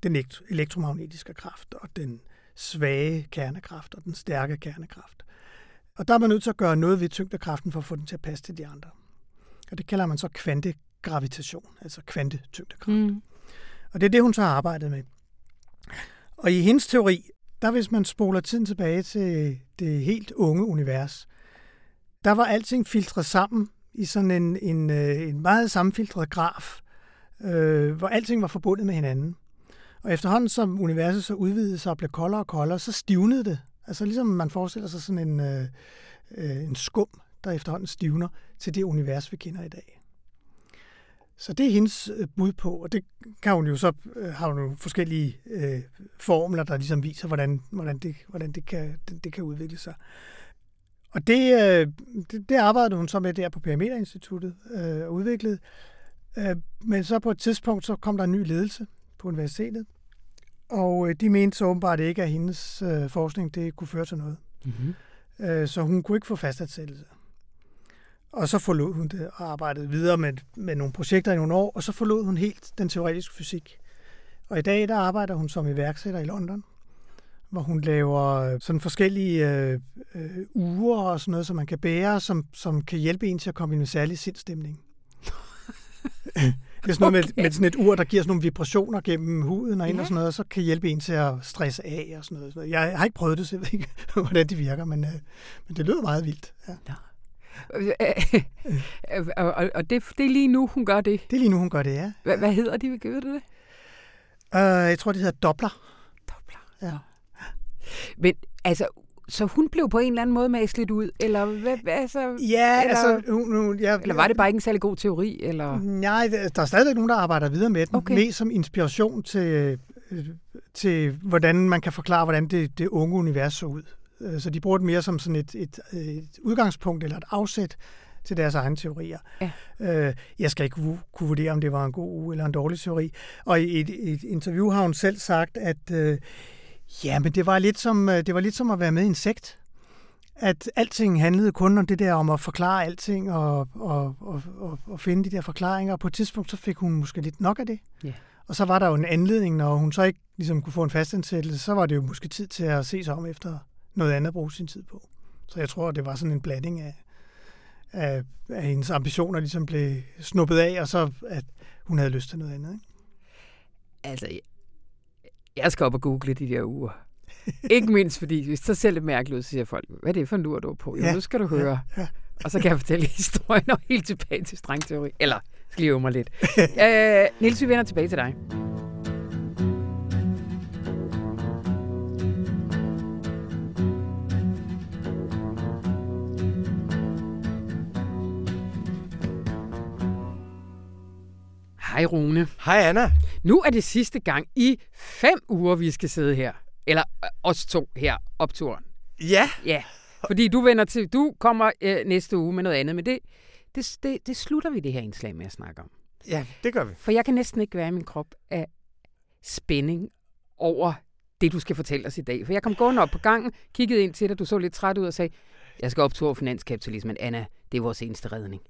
Den elektromagnetiske kraft og den svage kernekraft og den stærke kernekraft. Og der er man nødt til at gøre noget ved tyngdekraften for at få den til at passe til de andre. Og det kalder man så kvantegravitation, altså kvantetyngdekraft. Mm. Og det er det, hun så har arbejdet med. Og i hendes teori, der hvis man spoler tiden tilbage til det helt unge univers, der var alting filtreret sammen i sådan en, en, øh, en meget sammenfiltret graf, øh, hvor alting var forbundet med hinanden. Og efterhånden som universet så udvidede sig og blev koldere og koldere, så stivnede det. Altså ligesom man forestiller sig sådan en, øh, øh en skum, der efterhånden stivner til det univers, vi kender i dag. Så det er hendes øh, bud på, og det kan hun jo så øh, har hun jo forskellige øh, formler, der ligesom viser, hvordan, hvordan, det, hvordan det, kan, det, det kan udvikle sig. Og det, øh, det, det arbejdede hun så med der på Perimeterinstituttet øh, og udviklede. Øh, men så på et tidspunkt, så kom der en ny ledelse på universitetet, og øh, de mente så åbenbart ikke, at hendes øh, forskning det kunne føre til noget. Mm-hmm. Øh, så hun kunne ikke få fastansættelse. Og så forlod hun det og arbejdede videre med, med nogle projekter i nogle år, og så forlod hun helt den teoretiske fysik. Og i dag der arbejder hun som iværksætter i London, hvor hun laver sådan forskellige øh, øh, uger og sådan noget, som man kan bære, som, som kan hjælpe en til at komme i en særlig sindstemning. Det er sådan noget okay. med, med sådan et ur, der giver sådan nogle vibrationer gennem huden og ind ja. og sådan noget, og så kan hjælpe en til at stresse af og sådan noget. Jeg har ikke prøvet det, så jeg ved ikke, hvordan det virker, men, øh, men det lyder meget vildt. Ja. ja.
og, og, og det, det er lige nu, hun gør det?
Det er lige nu, hun gør det, ja.
Hvad, hvad hedder de? Ved det det?
Uh, jeg tror, det hedder Doppler.
Doppler, ja. Men altså, så hun blev på en eller anden måde maslet ud, eller hvad, altså,
Ja, eller, altså... Hun, hun, ja,
eller var det bare ikke en særlig god teori? Eller?
Nej, der er stadigvæk nogen, der arbejder videre med den, okay. mest som inspiration til, øh, til, hvordan man kan forklare, hvordan det, det unge univers så ud. Øh, så de bruger det mere som sådan et, et, et udgangspunkt eller et afsæt til deres egne teorier. Ja. Øh, jeg skal ikke kunne vurdere, om det var en god eller en dårlig teori. Og i et, et interview har hun selv sagt, at øh, ja, men det var lidt som, det var lidt som at være med i en sekt. at alting handlede kun om det der om at forklare alting og, og, og, og, og finde de der forklaringer. Og på et tidspunkt, så fik hun måske lidt nok af det.
Ja.
Og så var der jo en anledning, når hun så ikke ligesom kunne få en fastansættelse, så var det jo måske tid til at se sig om efter noget andet at bruge sin tid på. Så jeg tror, det var sådan en blanding af, af, af hendes ambitioner ligesom blev snuppet af, og så at hun havde lyst til noget andet. Ikke?
Altså, jeg- skal op og google de der uger. ikke mindst fordi, hvis så ser det mærkeligt ud, så siger folk, hvad er det for en ur, du er på? Jo,
Ja,
nu skal du høre.
ja.
Og så kan jeg fortælle historien og helt tilbage til strengteori. Eller, skal lige øve mig lidt. øh, Niels, vi vender tilbage til dig. Hej Rune.
Hej Anna.
Nu er det sidste gang i fem uger, vi skal sidde her. Eller øh, os to her, opturen.
Ja,
Ja, fordi du vender til, du kommer øh, næste uge med noget andet, men det, det, det, det slutter vi det her indslag med at snakke om.
ja, det gør vi.
For jeg kan næsten ikke være i min krop af spænding over det, du skal fortælle os i dag. For jeg kom gående op på gangen, kiggede ind til dig, du så lidt træt ud og sagde, jeg skal opture finanskapitalismen. Anna, det er vores eneste redning.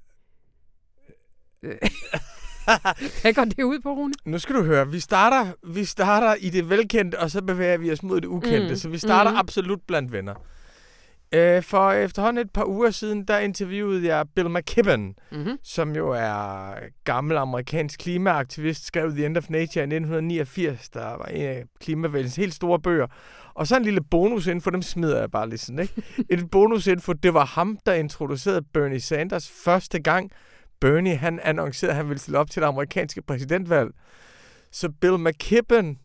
Hvad går det ud på, Rune?
Nu skal du høre, vi starter, vi starter i det velkendte, og så bevæger vi os mod det ukendte.
Mm.
Så vi starter
mm.
mm. absolut blandt venner. Øh, for efterhånden et par uger siden, der interviewede jeg Bill McKibben,
Mm-hmm.
som jo er gammel amerikansk klimaaktivist, skrev The End of Nature i 1989, der var en af klimavældens helt store bøger. Og så en lille bonusinfo, dem smider jeg bare lige sådan, ikke? En bonusinfo, det var ham, der introducerede Bernie Sanders første gang. Bernie, han annoncerede, at han ville stille op til det amerikanske præsidentvalg. Så Bill McKibben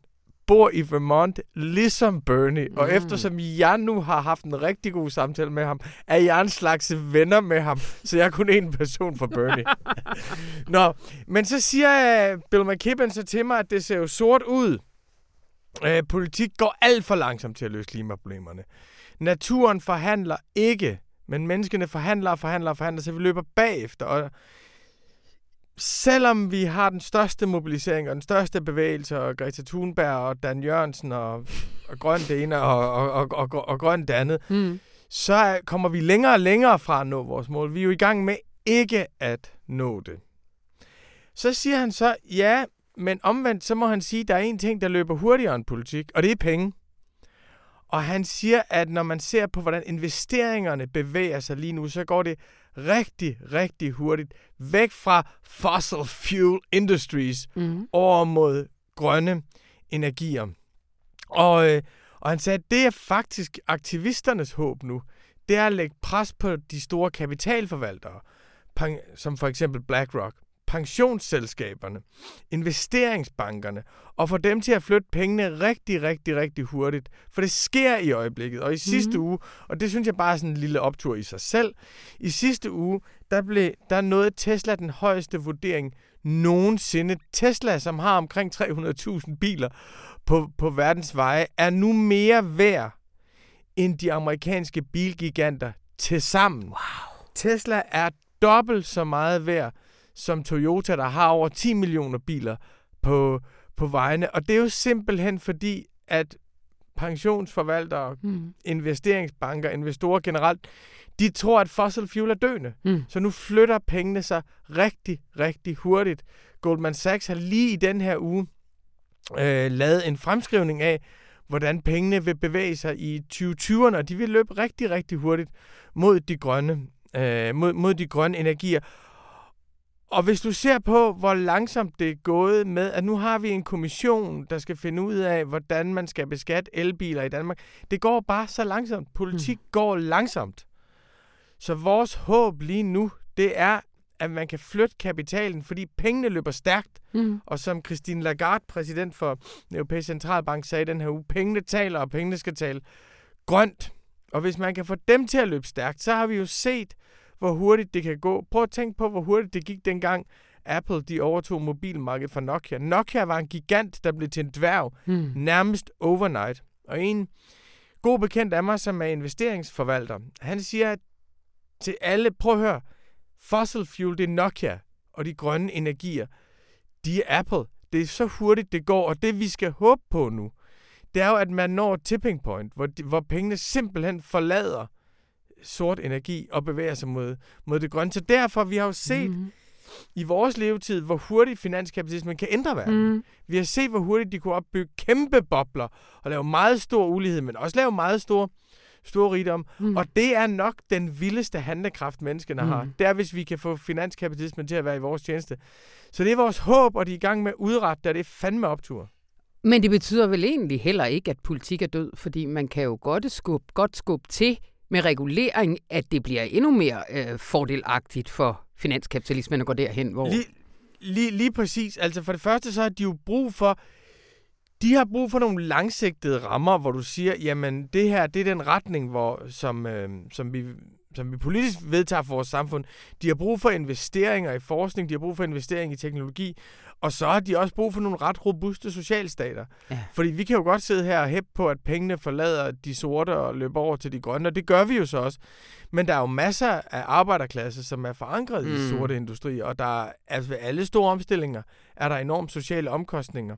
bor i Vermont, ligesom Bernie. Og
Mm.
eftersom jeg nu har haft en rigtig god samtale med ham, er jeg en slags venner med ham. Så jeg er kun én person for Bernie. Nå, men så siger øh, Bill McKibben så til mig, at det ser jo sort ud. Øh, politik går alt for langsomt til at løse klimaproblemerne. Naturen forhandler ikke, men menneskene forhandler og forhandler og forhandler, så vi løber bagefter. Og selvom vi har den største mobilisering og den største bevægelse, og Greta Thunberg og Dan Jørgensen og, og grøn det ene og, og, og, og, og, og grøn det andet,
Mm.
så er- kommer vi længere og længere fra at nå vores mål. Vi er jo i gang med ikke at nå det. Så siger han så, ja, men omvendt, så må han sige, at der er en ting, der løber hurtigere end politik, og det er penge. Og han siger, at når man ser på, hvordan investeringerne bevæger sig lige nu, så går det rigtig, rigtig hurtigt væk fra fossil fuel industries
Mm.
over mod grønne energier. Og, øh, og han sagde, at det er faktisk aktivisternes håb nu. Det er at lægge pres på de store kapitalforvaltere, som for eksempel BlackRock, pensionsselskaberne, investeringsbankerne, og få dem til at flytte pengene rigtig, rigtig, rigtig hurtigt. For det sker i øjeblikket. Og i sidste uge, og det synes jeg bare er sådan en lille optur i sig selv, i sidste uge, der, blev, der nåede Tesla den højeste vurdering nogensinde. Tesla, som har omkring 300.000 biler på, på verdens veje, er nu mere værd end de amerikanske bilgiganter til sammen. Wow. Tesla er dobbelt så meget værd som Toyota, der har over 10 millioner biler på, på vejene. Og det er jo simpelthen fordi, at pensionsforvaltere,
Mm.
investeringsbanker, investorer generelt, de tror, at fossil fuel er døende.
Mm.
Så nu flytter pengene sig rigtig, rigtig hurtigt. Goldman Sachs har lige i den her uge øh, lavet en fremskrivning af, hvordan pengene vil bevæge sig i 2020'erne, og de vil løbe rigtig, rigtig hurtigt mod de grønne, øh, mod, mod de grønne energier. Og hvis du ser på, hvor langsomt det er gået med, at nu har vi en kommission, der skal finde ud af, hvordan man skal beskatte elbiler i Danmark. Det går bare så langsomt. Politik mm. går langsomt. Så vores håb lige nu, det er, at man kan flytte kapitalen, fordi pengene løber stærkt.
Mm.
Og som Christine Lagarde, præsident for den europæiske centralbank, sagde den her uge, pengene taler, og pengene skal tale grønt. Og hvis man kan få dem til at løbe stærkt, så har vi jo set, hvor hurtigt det kan gå. Prøv at tænke på, hvor hurtigt det gik dengang Apple de overtog mobilmarkedet fra Nokia. Nokia var en gigant, der blev til en dværg
Mm.
nærmest overnight. Og en god bekendt af mig, som er investeringsforvalter, han siger til alle, prøv at høre, fossil fuel, det er Nokia, og de grønne energier, de er Apple. Det er så hurtigt, det går, og det vi skal håbe på nu, det er jo, at man når tipping point, hvor, de, hvor pengene simpelthen forlader sort energi og bevæger sig mod, mod det grønne. Så derfor, vi har jo set mm. i vores levetid, hvor hurtigt finanskapitalismen kan ændre verden. Mm. Vi har set, hvor hurtigt de kunne opbygge kæmpe bobler og lave meget stor ulighed, men også lave meget store stor rigdom. Mm. Og det er nok den vildeste handlekraft, menneskene mm. har. Det er, hvis vi kan få finanskapitalismen til at være i vores tjeneste. Så det er vores håb, og de er i gang med at udrette det, det er fandme optur.
Men det betyder vel egentlig heller ikke, at politik er død, fordi man kan jo godt skubbe, godt skubbe til med regulering, at det bliver endnu mere øh, fordelagtigt for finanskapitalismen at gå derhen, hvor...
Lige, lige, lige præcis. Altså for det første, så har de jo brug for de har brug for nogle langsigtede rammer, hvor du siger, jamen det her, det er den retning, hvor, som, øh, som, vi, som vi politisk vedtager for vores samfund. De har brug for investeringer i forskning, de har brug for investeringer i teknologi, og så har de også brug for nogle ret robuste socialstater. Ja. Fordi vi kan jo godt sidde her og hæppe på, at pengene forlader de sorte og løber over til de grønne, og det gør vi jo så også. Men der er jo masser af arbejderklasse, som er forankret mm. i sorte industri, og der er, altså ved alle store omstillinger er der enormt sociale omkostninger.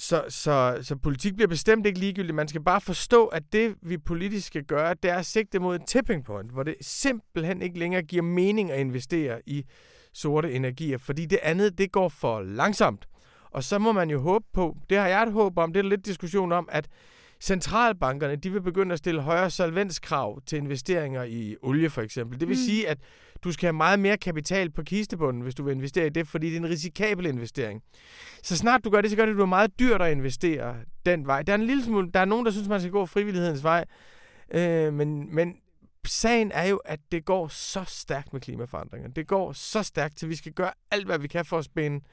Så, så, så politik bliver bestemt ikke ligegyldigt. Man skal bare forstå, at det, vi politisk skal gøre, det er at sigte mod en tipping point, hvor det simpelthen ikke længere giver mening at investere i sorte energier, fordi det andet, det går for langsomt. Og så må man jo håbe på, det har jeg et håb om, det er lidt diskussion om, at centralbankerne, de vil begynde at stille højere solvenskrav til investeringer i olie for eksempel. Det vil mm. sige, at du skal have meget mere kapital på kistebunden, hvis du vil investere i det, fordi det er en risikabel investering. Så snart du gør det, så gør det, at du er meget dyrt at investere den vej. Der er en lille smule, der er nogen, der synes, man skal gå frivillighedens vej, øh, men, men sagen er jo, at det går så stærkt med klimaforandringerne. Det går så stærkt, til vi skal gøre alt, hvad vi kan for at spænde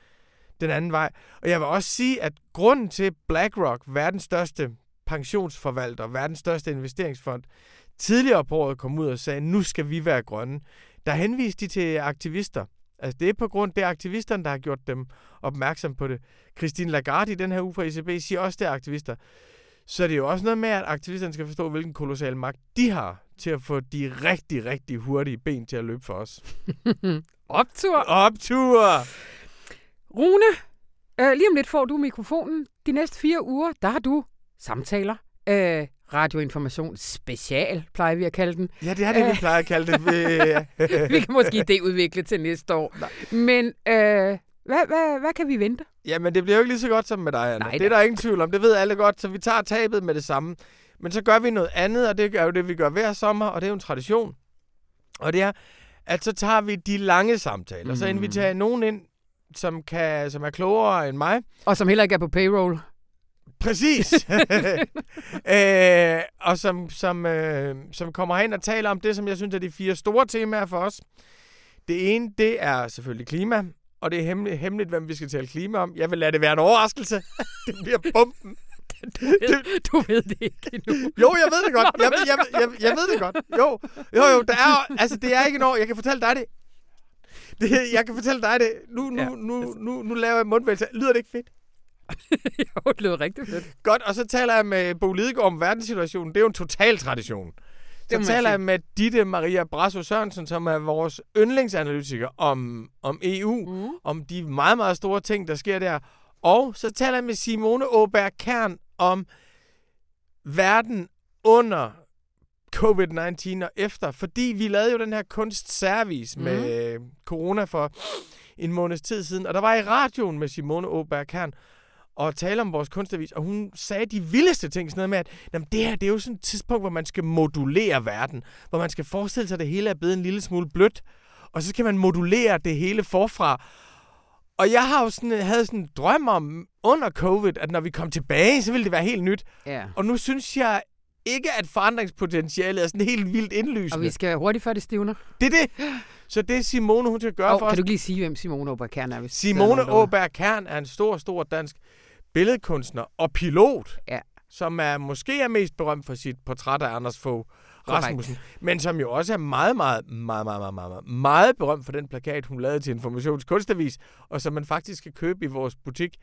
den anden vej. Og jeg vil også sige, at grunden til BlackRock, verdens største pensionsforvalter, verdens største investeringsfond, tidligere på året kom ud og sagde, nu skal vi være grønne. Der henviste de til aktivister. Altså det er på grund, det er aktivisterne, der har gjort dem opmærksom på det. Christine Lagarde i den her uge fra ECB siger også, det er aktivister. Så det er jo også noget med, at aktivisterne skal forstå, hvilken kolossal magt de har til at få de rigtig, rigtig hurtige ben til at løbe for os.
Optur!
Optur!
Rune, øh, lige om lidt får du mikrofonen. De næste fire uger, der har du samtaler. Øh, radioinformation special, plejer vi at kalde den.
Ja, det er det, vi øh, plejer at kalde det.
vi kan måske det udvikle til næste år. Nej. Men øh, hvad, hvad, hvad kan vi vente?
Jamen, det bliver jo ikke lige så godt som med dig, Anna. Nej, det er der ingen tvivl om. Det ved alle godt, så vi tager tabet med det samme. Men så gør vi noget andet, og det er jo det, vi gør hver sommer, og det er jo en tradition. Og det er, at så tager vi de lange samtaler, mm. så inviterer nogen ind, som, kan, som er klogere end mig.
Og som heller ikke er på payroll.
Præcis. øh, og som, som, øh, som kommer hen og taler om det, som jeg synes er de fire store temaer for os. Det ene, det er selvfølgelig klima, og det er hemmeligt, hemmeligt hvem vi skal tale klima om. Jeg vil lade det være en overraskelse. det bliver bomben.
Du ved, du ved det ikke endnu.
Jo, jeg ved det godt. Jeg, jeg, jeg, jeg, jeg ved det godt. Jo, jo, jo, der er, altså, det er ikke noget. Jeg kan fortælle dig det. det jeg kan fortælle dig det. Nu, nu, ja. nu, nu, nu laver jeg mundvægelse. Lyder det ikke fedt?
jo, det lyder rigtig fedt.
Godt, og så taler jeg med Bo Lidegaard om verdenssituationen. Det er jo en total tradition. Så taler jeg med Ditte Maria Brasso Sørensen, som er vores yndlingsanalytiker om, om EU, mm. om de meget, meget store ting, der sker der. Og så taler jeg med Simone Åberg Kern om verden under covid-19 og efter, fordi vi lavede jo den her kunstservice mm. med corona for en måneds tid siden, og der var i radioen med Simone Åberg Kern, og tale om vores kunstavis, og hun sagde de vildeste ting, sådan noget med, at jamen, det her det er jo sådan et tidspunkt, hvor man skal modulere verden, hvor man skal forestille sig, at det hele er blevet en lille smule blødt, og så skal man modulere det hele forfra. Og jeg har jo sådan, havde sådan en drøm om under covid, at når vi kom tilbage, så ville det være helt nyt.
Ja.
Og nu synes jeg ikke, at forandringspotentialet er sådan helt vildt indlysende.
Og vi skal hurtigt før det stivner.
Det er det. Så det Simone, hun skal gøre
oh,
for os...
Kan du lige sige, hvem Simone Åberg Kern er? Hvis
Simone Åberg Kern er en stor, stor dansk billedkunstner og pilot,
ja.
som er måske er mest berømt for sit portræt af Anders Fogh Rasmussen, Correct. men som jo også er meget, meget, meget, meget, meget, meget, meget, berømt for den plakat, hun lavede til Informationskunstavis, og som man faktisk kan købe i vores butik.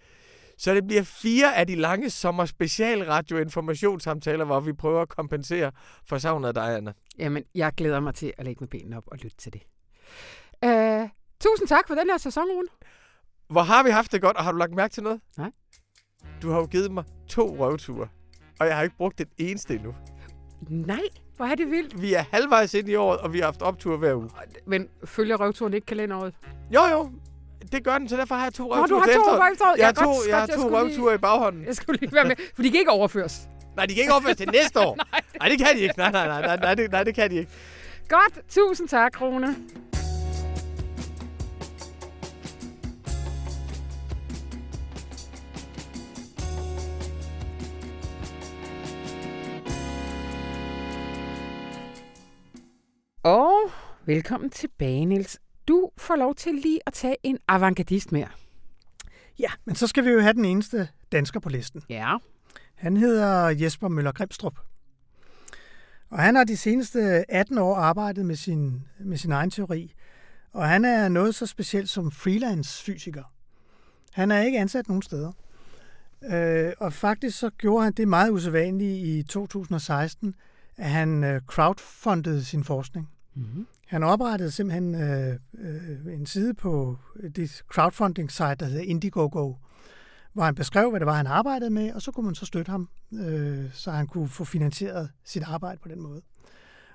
Så det bliver fire af de lange sommer special radioinformationssamtaler, hvor vi prøver at kompensere for savnet af dig, Anna.
Jamen, jeg glæder mig til at lægge med benene op og lytte til det. Uh, tusind tak for den her sæson, Rune.
Hvor har vi haft det godt, og har du lagt mærke til noget?
Nej.
Du har jo givet mig to røvture, og jeg har ikke brugt det eneste endnu.
Nej, hvor er det vildt.
Vi er halvvejs ind i året, og vi har haft optur hver uge.
Men følger røvturen ikke kalenderet?
Jo, jo. Det gør den, så derfor har jeg to
Nå,
røvture
du har to røvture.
Jeg har
Ja,
to,
godt,
jeg har
jeg
to røvture i baghonden.
Jeg skulle lige være med, for de kan ikke overføres.
Nej, de kan ikke overføres til næste år. Nej, det kan de ikke. Nej, nej, nej, nej, nej, det, nej, det kan de ikke.
Godt, tusind tak, Rune. Og velkommen tilbage, Niels. Du får lov til lige at tage en avantgardist mere.
Ja, men så skal vi jo have den eneste dansker på listen.
Ja.
Han hedder Jesper Møller Grimstrup. Og han har de seneste 18 år arbejdet med sin, med sin egen teori. Og han er noget så specielt som freelance fysiker. Han er ikke ansat nogen steder. Øh, og faktisk så gjorde han det meget usædvanligt i 2016, at han øh, crowdfundede sin forskning.
Mm-hmm.
Han oprettede simpelthen øh, øh, en side på det crowdfunding-site, der hedder Indiegogo, hvor han beskrev, hvad det var, han arbejdede med, og så kunne man så støtte ham, øh, så han kunne få finansieret sit arbejde på den måde.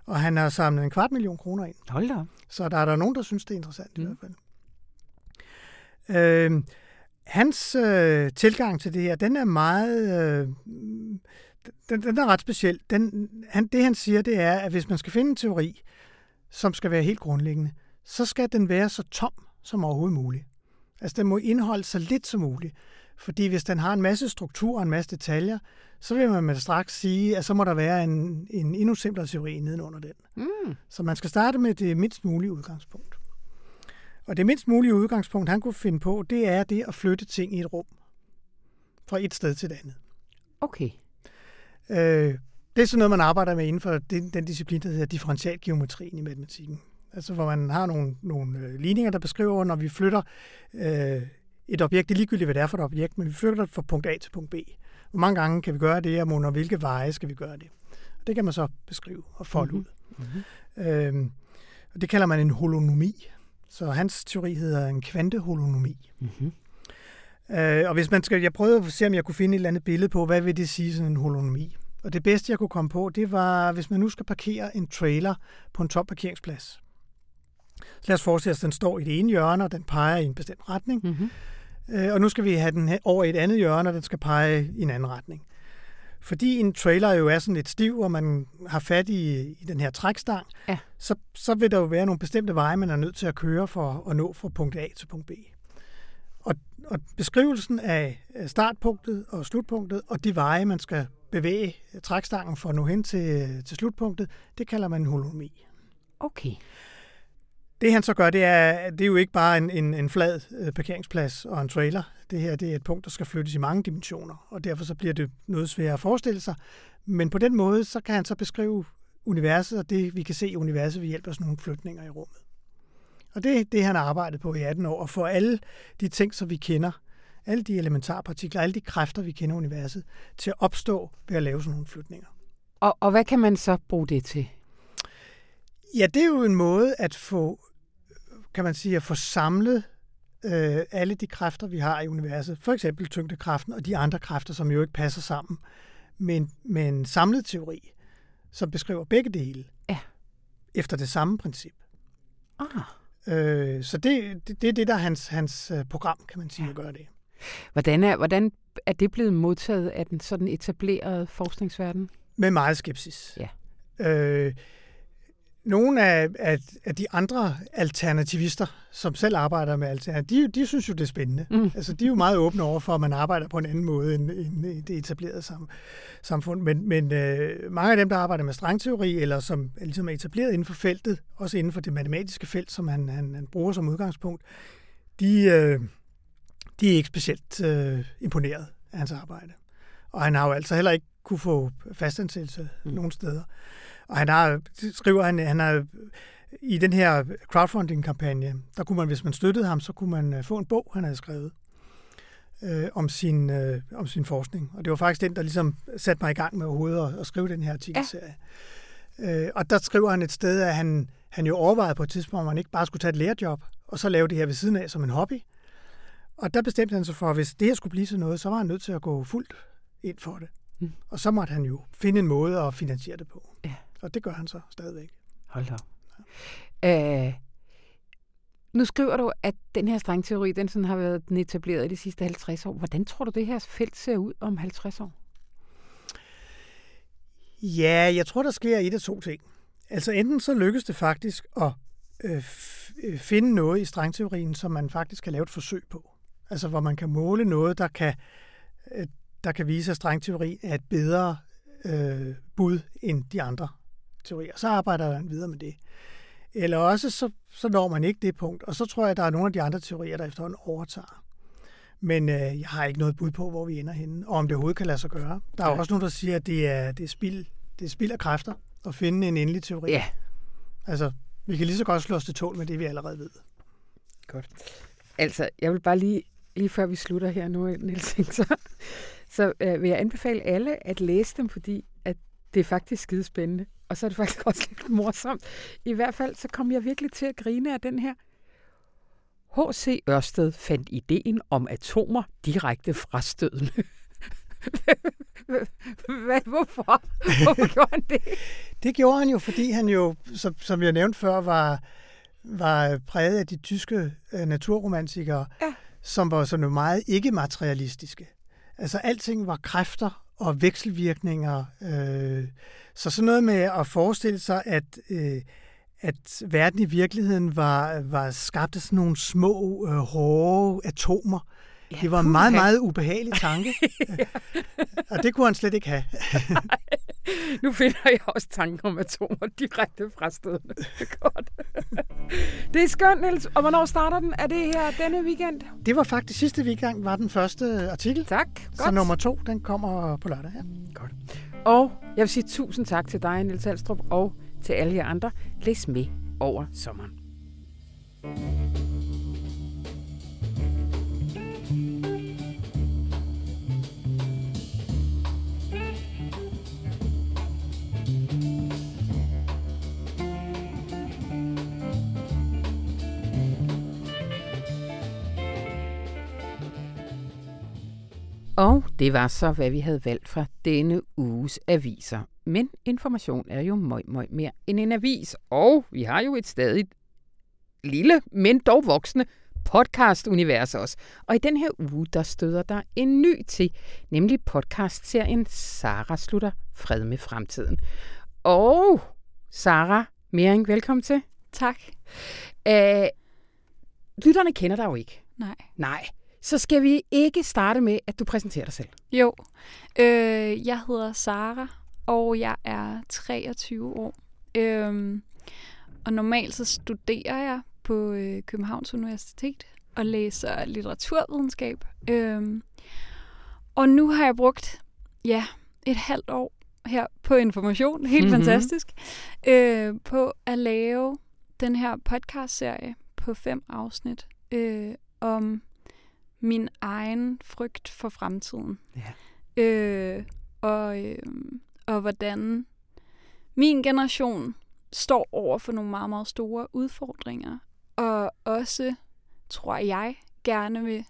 Og han har samlet en kvart million kroner ind.
Hold da.
Så der er der nogen, der synes, det er interessant mm. i hvert fald. Øh, hans øh, tilgang til det her, den er meget... Øh, den, den er ret speciel. Den, han, det han siger, det er, at hvis man skal finde en teori, som skal være helt grundlæggende, så skal den være så tom som overhovedet muligt. Altså den må indeholde så lidt som muligt. Fordi hvis den har en masse struktur og en masse detaljer, så vil man straks sige, at så må der være en, en endnu simplere teori nedenunder den.
Mm.
Så man skal starte med det mindst mulige udgangspunkt. Og det mindst mulige udgangspunkt, han kunne finde på, det er det at flytte ting i et rum. Fra et sted til det andet.
Okay.
Øh, det er sådan noget, man arbejder med inden for den, den disciplin, der hedder differentialgeometrien i matematikken. Altså hvor man har nogle, nogle øh, ligninger, der beskriver, når vi flytter øh, et objekt, det er ligegyldigt, hvad det er for et objekt, men vi flytter det fra punkt A til punkt B. Hvor mange gange kan vi gøre det, og under hvilke veje skal vi gøre det? Det kan man så beskrive og folde
Mhm.
ud. Mm-hmm. Øh, og det kalder man en holonomi. Så hans teori hedder en kvanteholonomi.
Mm-hmm.
Øh, og hvis man skal, jeg prøvede at se, om jeg kunne finde et eller andet billede på, hvad vil det sige, sådan en holonomi. Og det bedste, jeg kunne komme på, det var, hvis man nu skal parkere en trailer på en tom parkeringsplads. Så lad os forestille os, at den står i det ene hjørne, og den peger i en bestemt retning.
Mm-hmm.
Øh, og nu skal vi have den over i et andet hjørne, og den skal pege i en anden retning. Fordi en trailer jo er sådan lidt stiv, og man har fat i, i den her trækstang,
Ja.
så, så vil der jo være nogle bestemte veje, man er nødt til at køre for at nå fra punkt A til punkt B. Og, og beskrivelsen af startpunktet og slutpunktet, og de veje, man skal bevæge trækstangen for nå hen til, til slutpunktet, det kalder man holonomi.
Okay.
Det han så gør, det er, det er jo ikke bare en, en, en flad øh, parkeringsplads og en trailer. Det her det er et punkt, der skal flyttes i mange dimensioner, og derfor så bliver det noget sværere at forestille sig. Men på den måde, så kan han så beskrive universet, og det vi kan se i universet ved hjælp af sådan nogle flytninger i rummet. Og det er det, han har arbejdet på i 18 år, at få alle de ting, som vi kender, alle de elementarpartikler, alle de kræfter, vi kender i universet, til at opstå ved at lave sådan nogle flytninger.
Og, og hvad kan man så bruge det til?
Ja, det er jo en måde at få, kan man sige, at få samlet øh, alle de kræfter, vi har i universet. For eksempel tyngdekraften og de andre kræfter, som jo ikke passer sammen. Men med en samlet teori, som beskriver begge dele.
Ja.
Efter det samme princip.
Ah.
Øh, så det, det, det er det, der er hans, hans øh, program, kan man sige,
Ja.
at gøre det.
Hvordan er, hvordan er det blevet modtaget af den sådan etablerede forskningsverden?
Med meget skepsis.
Ja.
Øh, nogle af, af, af de andre alternativister, som selv arbejder med alternativer, de, de synes jo, det er spændende.
Mm.
Altså, de er jo meget åbne over for, at man arbejder på en anden måde end, end det etablerede sam, samfund. Men, men øh, mange af dem, der arbejder med strengteori, eller som ligesom er etableret inden for feltet, også inden for det matematiske felt, som han, han, han bruger som udgangspunkt, de, øh, de er ikke specielt øh, imponeret af hans arbejde. Og han har jo altså heller ikke kunne få fastansættelse mm. nogen steder. Og han har, skriver han, han har i den her crowdfunding-kampagne, der kunne man, hvis man støttede ham, så kunne man øh, få en bog, han havde skrevet øh, om, sin, øh, om sin forskning. Og det var faktisk den, der ligesom satte mig i gang med overhovedet at, at skrive den her artikelserie. Ja. Øh, og der skriver han et sted, at han, han jo overvejede på et tidspunkt, om han ikke bare skulle tage et lærerjob, og så lave det her ved siden af som en hobby. Og der bestemte han sig for, at hvis det her skulle blive til noget, så var han nødt til at gå fuldt ind for det. Mm. Og så måtte han jo finde en måde at finansiere det på.
Ja.
Og det gør han så stadigvæk.
Hold da. Ja. Øh, nu skriver du, at den her strengteori, den sådan har været den etableret i de sidste 50 år. Hvordan tror du, det her felt ser ud om 50 år?
Ja, jeg tror, der sker et af to ting. Altså enten så lykkes det faktisk at øh, finde noget i strengteorien, som man faktisk kan lave et forsøg på. Altså hvor man kan måle noget, der kan, øh, der kan vise, at strengteori er et bedre øh, bud end de andre teorier. Så arbejder man videre med det. Eller også så, så når man ikke det punkt, og så tror jeg, at der er nogle af de andre teorier, der efterhånden overtager. Men øh, jeg har ikke noget bud på, hvor vi ender henne, og om det overhovedet kan lade sig gøre. Der er ja. også nogen, der siger, at det er, det er, spild, det er spild af kræfter at finde en endelig teori.
Ja.
Altså, vi kan lige så godt slå os til tål med det, vi allerede ved.
Godt. Altså, jeg vil bare lige, lige før vi slutter her nu, Niels, så, så øh, vil jeg anbefale alle at læse dem, fordi at det er faktisk skide spændende. Og så er det faktisk også lidt morsomt. I hvert fald, så kom jeg virkelig til at grine af den her. H.C. Ørsted fandt ideen om atomer direkte fra stødende. Hvad, hvorfor? Hvorfor gjorde han det?
Det gjorde han jo, fordi han jo, som, som jeg nævnte før, var, var præget af de tyske uh, naturromantikere, ja som var sådan meget ikke-materialistiske. Altså alting var kræfter og vekselvirkninger. Øh, så sådan noget med at forestille sig, at, øh, at verden i virkeligheden var, var skabt af sådan nogle små, øh, hårde atomer. Ja, det var en meget, meget ubehagelig tanke. Og det kunne han slet ikke have.
nu finder jeg også tanker om atomer direkte fra stederne. Godt. det er skønt, Niels. Og hvornår starter den? Er det her denne weekend?
Det var faktisk sidste weekend, var den første artikel.
Tak.
Godt. Så nummer to, den kommer på lørdag. Ja.
Godt. Og jeg vil sige tusind tak til dig, Niels Alstrup, og til alle jer andre. Læs med over sommeren. Og det var så, hvad vi havde valgt fra denne uges aviser. Men information er jo møj, møj mere end en avis. Og vi har jo et stadig lille, men dog voksende podcast-univers også. Og i den her uge, der støder der en ny til, nemlig podcast-serien Sara slutter fred med fremtiden. Og Sara Mering, velkommen til.
Tak.
Æh, lytterne kender dig jo ikke.
Nej.
Nej. Så skal vi ikke starte med, at du præsenterer dig selv.
Jo. Øh, jeg hedder Sara, og jeg er 23 år. Øh, og normalt så studerer jeg på øh, Københavns Universitet og læser litteraturvidenskab. Øh, og nu har jeg brugt ja, et halvt år her på information, helt mm-hmm. fantastisk, øh, på at lave den her podcast-serie på fem afsnit øh, om min egen frygt for fremtiden.
Ja.
Øh, og, øh, og hvordan min generation står over for nogle meget, meget store udfordringer. Og også, tror jeg, gerne vil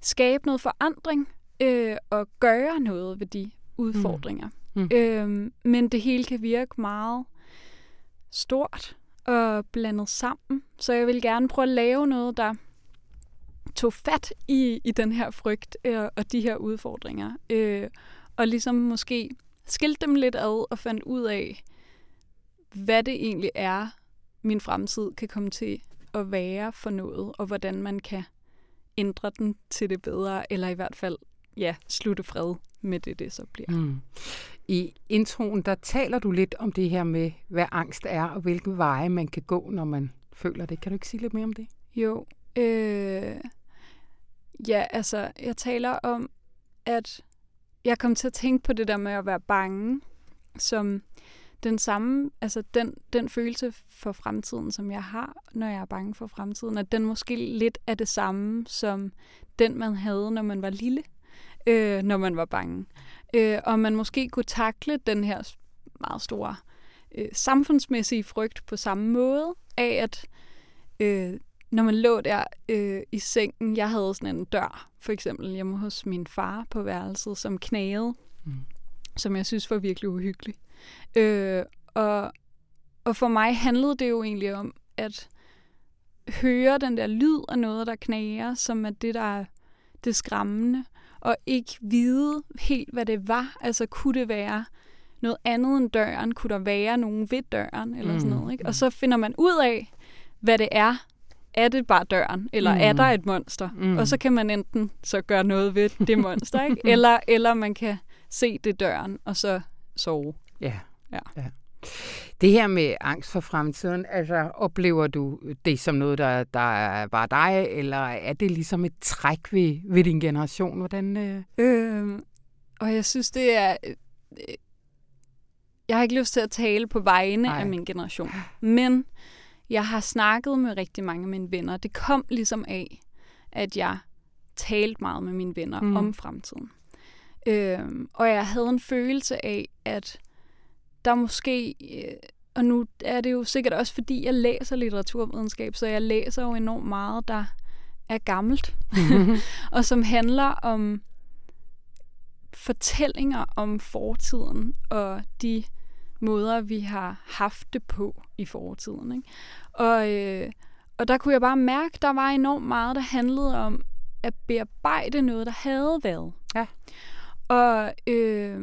skabe noget forandring øh, og gøre noget ved de udfordringer. Mm. Mm. Øh, men det hele kan virke meget stort og blandet sammen. Så jeg vil gerne prøve at lave noget, der tog fat i, i den her frygt øh, og de her udfordringer. Øh, og ligesom måske skilte dem lidt ad og fandt ud af, hvad det egentlig er, min fremtid kan komme til at være for noget, og hvordan man kan ændre den til det bedre, eller i hvert fald, ja, slutte fred med det, det så bliver. Mm.
I introen, der taler du lidt om det her med, hvad angst er, og hvilke veje man kan gå, når man føler det. Kan du ikke sige lidt mere om det?
Jo, øh, Ja, altså, jeg taler om, at jeg kom til at tænke på det der med at være bange, som den samme, altså den, den følelse for fremtiden, som jeg har, når jeg er bange for fremtiden, at den måske lidt er det samme som den, man havde, når man var lille, øh, når man var bange. Øh, og man måske kunne takle den her meget store øh, samfundsmæssige frygt på samme måde, af at øh, når man lå der øh, i sengen, jeg havde sådan en dør, for eksempel hjemme hos min far på værelset, som knagede. Mm. som jeg synes var virkelig uhyggelig. Øh, og, og for mig handlede det jo egentlig om at høre den der lyd af noget, der knager, som er det, der er det skræmmende, og ikke vide helt, hvad det var. Altså, kunne det være noget andet end døren? Kunne der være nogen ved døren? Eller mm. sådan noget, ikke? Og så finder man ud af, hvad det er. Er det bare døren? Eller mm. er der et monster? Mm. Og så kan man enten så gøre noget ved det monster, ikke? Eller, eller man kan se det døren, og så sove.
Ja.
Ja.
ja. Det her med angst for fremtiden, altså oplever du det som noget, der, der er bare dig, eller er det ligesom et træk ved, ved din generation? Hvordan, øh...
Øh, og jeg synes, det er... Øh, jeg har ikke lyst til at tale på vegne Ej. af min generation, men jeg har snakket med rigtig mange af mine venner. Det kom ligesom af, at jeg talte meget med mine venner mm. om fremtiden. Øh, og jeg havde en følelse af, at der måske, øh, og nu er det jo sikkert også fordi, jeg læser litteraturvidenskab, så jeg læser jo enormt meget, der er gammelt, og som handler om fortællinger om fortiden og de måder, vi har haft det på i fortiden. Ikke? Og, øh, og der kunne jeg bare mærke, der var enormt meget, der handlede om at bearbejde noget, der havde været.
Ja.
Og øh,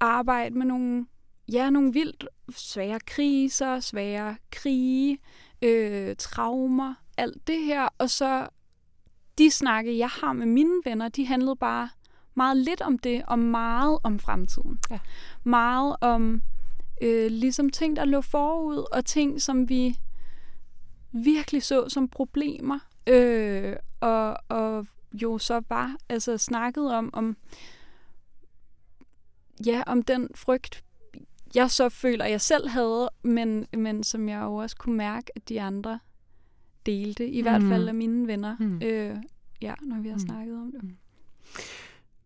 arbejde med nogle ja, nogle vildt svære kriser, svære krige, øh, traumer, alt det her. Og så de snakke, jeg har med mine venner, de handlede bare meget lidt om det, og meget om fremtiden.
Ja.
Meget om øh, ligesom ting, der lå forud, og ting, som vi virkelig så som problemer. Øh, og, og jo så var, altså snakket om, om ja, om den frygt, jeg så føler, jeg selv havde, men, men som jeg jo også kunne mærke, at de andre delte, i mm. hvert fald af mine venner, mm. øh, ja, når vi har mm. snakket om det.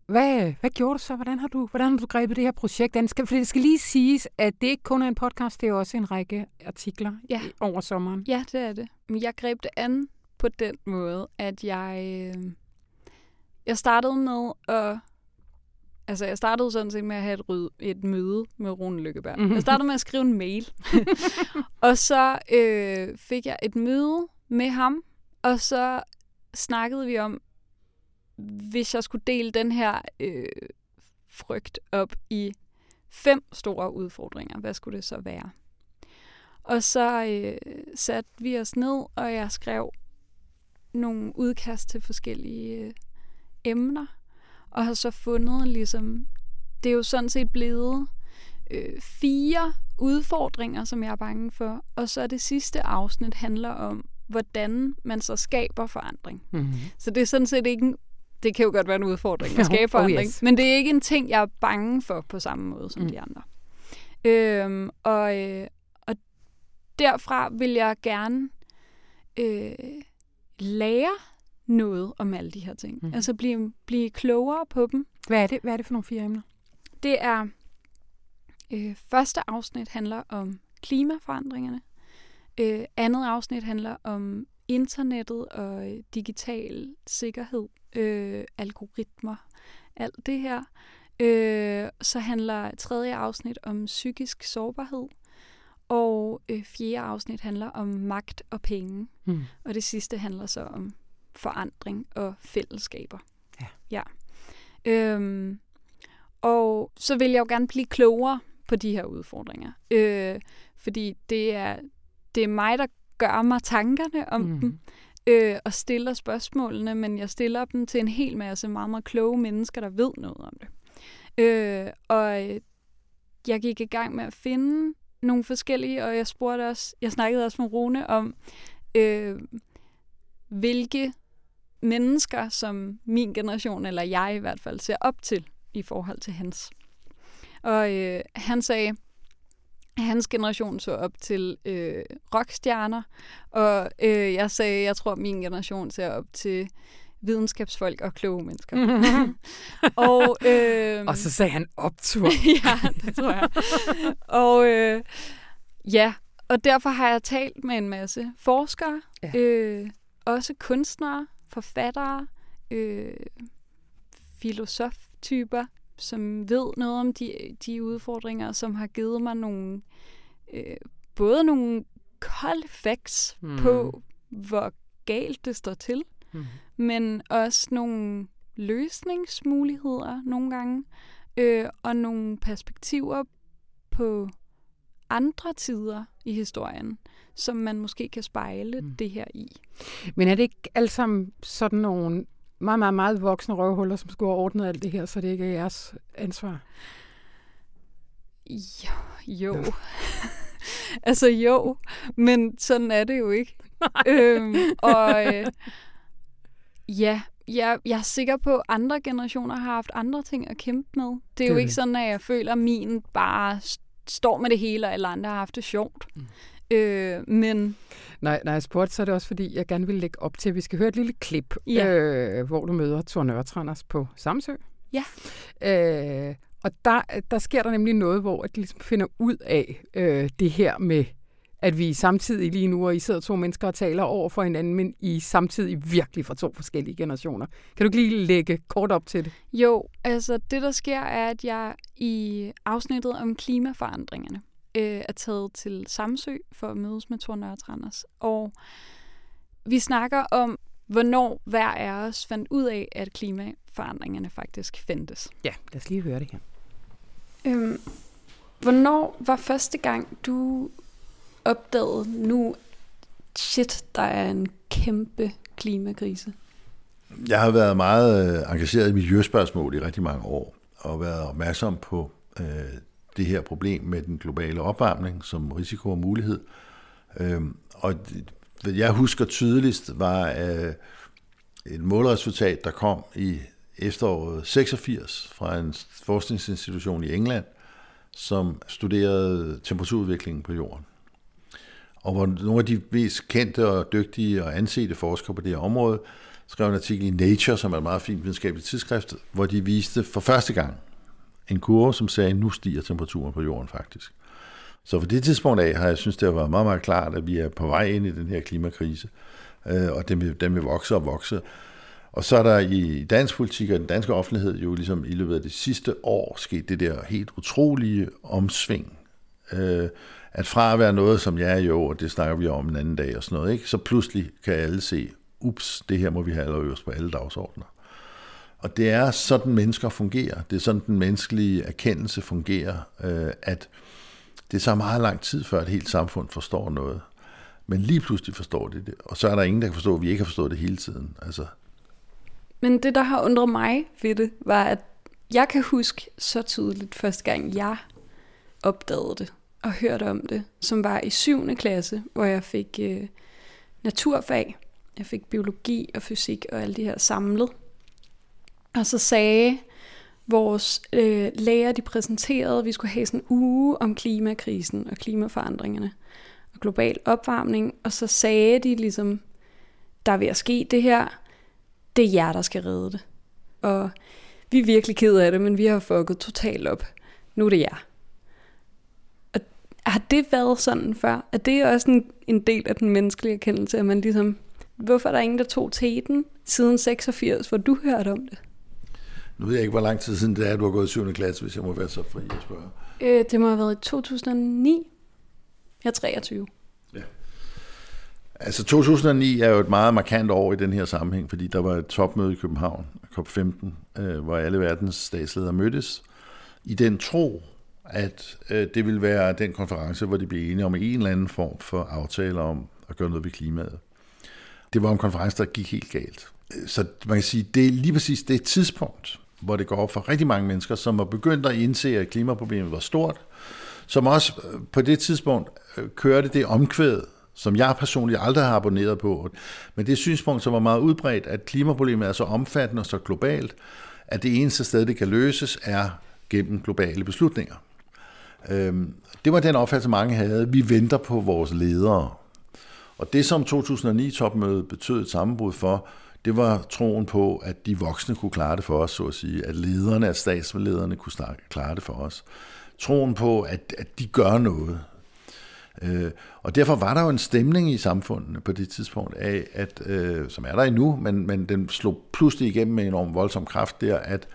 Hvad, hvad gjorde du så? Hvordan har du, hvordan har du grebet det her projekt an? Skal, fordi det skal lige siges, at det ikke kun er en podcast, det er også en række artikler
ja.
over sommeren.
Ja, det er det. Jeg greb det an på den måde, at jeg, øh, jeg startede med at Altså, jeg startede sådan set med at have et, ryd, et møde med Rune Lykkeberg. Mm-hmm. Jeg startede med at skrive en mail. og så øh, fik jeg et møde med ham, og så snakkede vi om, hvis jeg skulle dele den her øh, frygt op i fem store udfordringer, hvad skulle det så være? Og så øh, satte vi os ned, og jeg skrev nogle udkast til forskellige øh, emner og har så fundet ligesom, det er jo sådan set blevet øh, fire udfordringer, som jeg er bange for, og så det sidste afsnit handler om, hvordan man så skaber forandring. Mm-hmm. Så det er sådan set ikke en, det kan jo godt være en udfordring at skabe forandring, oh yes. men det er ikke en ting, jeg er bange for på samme måde som mm. de andre. Øhm, og, øh, og derfra vil jeg gerne øh, lære noget om alle de her ting. Mm. Altså blive, blive klogere på dem.
Hvad er det, Hvad er det for nogle fire emner?
Det er, øh, første afsnit handler om klimaforandringerne. Øh, andet afsnit handler om internettet og digital sikkerhed, øh, algoritmer, alt det her. Øh, så handler tredje afsnit om psykisk sårbarhed, og øh, fjerde afsnit handler om magt og penge. Mm. Og det sidste handler så om forandring og fællesskaber.
Ja.
ja. Øhm, og så vil jeg jo gerne blive klogere på de her udfordringer. Øh, fordi det er, det er mig, der gør mig tankerne om mm. dem, øh, og stiller spørgsmålene, men jeg stiller dem til en hel masse meget, meget kloge mennesker, der ved noget om det. Øh, og øh, jeg gik i gang med at finde nogle forskellige, og jeg spurgte også, jeg snakkede også med Rune om, øh, hvilke mennesker, som min generation, eller jeg i hvert fald, ser op til i forhold til hans. Og øh, han sagde, hans generation så op til øh, rockstjerner, og øh, jeg sagde, jeg tror, min generation ser op til videnskabsfolk og kloge mennesker. og, øh,
og så sagde han optur.
ja, det tror jeg. og øh, ja, og derfor har jeg talt med en masse forskere, ja. øh, også kunstnere, forfattere, øh, filosoftyper, som ved noget om de, de udfordringer, som har givet mig nogle, øh, både nogle kold facts mm. på, hvor galt det står til, mm. men også nogle løsningsmuligheder nogle gange, øh, og nogle perspektiver på andre tider i historien, som man måske kan spejle mm. det her i.
Men er det ikke alt sammen sådan nogle meget, meget, meget voksne røvhuller, som skulle have ordnet alt det her, så det ikke er jeres ansvar?
Jo. jo. altså jo, men sådan er det jo ikke. øhm, og øh, ja, jeg, jeg er sikker på, at andre generationer har haft andre ting at kæmpe med. Det er det jo ikke sådan, at jeg føler, at min bare står med det hele, og alle andre har haft det sjovt. Mm. Øh, men...
Nej, når jeg spurgte, så er det også, fordi jeg gerne vil lægge op til, at vi skal høre et lille klip, ja. øh, hvor du møder Thor Nørretranders på Samsø.
Ja.
Øh, og der, der sker der nemlig noget, hvor de ligesom finder ud af øh, det her med, at vi samtidig lige nu, og I sidder to mennesker og taler over for hinanden, men I samtidig virkelig fra to forskellige generationer. Kan du lige lægge kort op til det?
Jo, altså det der sker er, at jeg i afsnittet om klimaforandringerne øh, er taget til Samsø for at mødes med Thor Nørretranders. Og vi snakker om, hvornår hver af os fandt ud af, at klimaforandringerne faktisk fandtes.
Ja, lad os lige høre det her.
Øhm, hvornår var første gang, du opdagede nu, shit, der er en kæmpe klimakrise?
Jeg har været meget øh, engageret i miljøspørgsmål i rigtig mange år, og været opmærksom på øh, det her problem med den globale opvarmning som risiko og mulighed. Øh, og hvad jeg husker tydeligst var øh, et målresultat, der kom i efteråret 86 fra en forskningsinstitution i England, som studerede temperaturudviklingen på jorden. Og hvor nogle af de mest kendte og dygtige og ansete forskere på det her område skrev en artikel i Nature, som er et meget fint videnskabeligt tidsskrift, hvor de viste for første gang en kurve, som sagde, at nu stiger temperaturen på jorden faktisk. Så for det tidspunkt af har jeg synes, det har været meget, meget klart, at vi er på vej ind i den her klimakrise, øh, og den vil, den vil vokse og vokse. Og så er der i dansk politik og den danske offentlighed jo ligesom i løbet af det sidste år sket det der helt utrolige omsving. Øh, at fra at være noget, som jeg er jo, og det snakker vi om en anden dag og sådan noget, ikke? så pludselig kan alle se, ups, det her må vi have allerøverst på alle dagsordner. Og det er sådan, mennesker fungerer. Det er sådan, den menneskelige erkendelse fungerer, øh, at det så meget lang tid, før et helt samfund forstår noget. Men lige pludselig forstår de det, og så er der ingen, der kan forstå, at vi ikke har forstået det hele tiden. Altså.
Men det, der har undret mig ved det, var, at jeg kan huske så tydeligt første gang, jeg opdagede det og hørte om det, som var i 7. klasse, hvor jeg fik øh, naturfag. Jeg fik biologi og fysik og alle de her samlet. Og så sagde vores øh, lærer, de præsenterede, at vi skulle have sådan en uge om klimakrisen og klimaforandringerne og global opvarmning. Og så sagde de ligesom, der er ved at ske det her, det er jer, der skal redde det. Og vi er virkelig ked af det, men vi har fucket totalt op. Nu er det jer. Og har det været sådan før? Er det også en, en del af den menneskelige erkendelse, at man ligesom, hvorfor er der ingen, der tog teten siden 86, hvor du hørte om det?
Nu ved jeg ikke, hvor lang tid siden det er, du har gået i 7. klasse, hvis jeg må være så fri at spørge.
Øh, det må have været i 2009. Jeg er 23. Ja.
Altså 2009 er jo et meget markant år i den her sammenhæng, fordi der var et topmøde i København, COP15, øh, hvor alle verdens statsledere mødtes, i den tro, at øh, det ville være den konference, hvor de blev enige om en eller anden form for aftaler om at gøre noget ved klimaet. Det var en konference, der gik helt galt. Så man kan sige, det er lige præcis det tidspunkt, hvor det går op for rigtig mange mennesker, som har begyndt at indse, at klimaproblemet var stort, som også øh, på det tidspunkt øh, kørte det omkvæd, som jeg personligt aldrig har abonneret på. Men det synspunkt, som var meget udbredt, at klimaproblemet er så omfattende og så globalt, at det eneste sted, det kan løses, er gennem globale beslutninger. Øhm, det var den opfattelse, mange havde. Vi venter på vores ledere. Og det, som 2009-topmødet betød et sammenbrud for, det var troen på, at de voksne kunne klare det for os, så at sige, at lederne, at statslederne kunne klare det for os. Troen på, at, at de gør noget. Øh, og derfor var der jo en stemning i samfundet på det tidspunkt af, at, øh, som er der endnu, men, men den slog pludselig igennem med en enorm voldsom kraft der, at,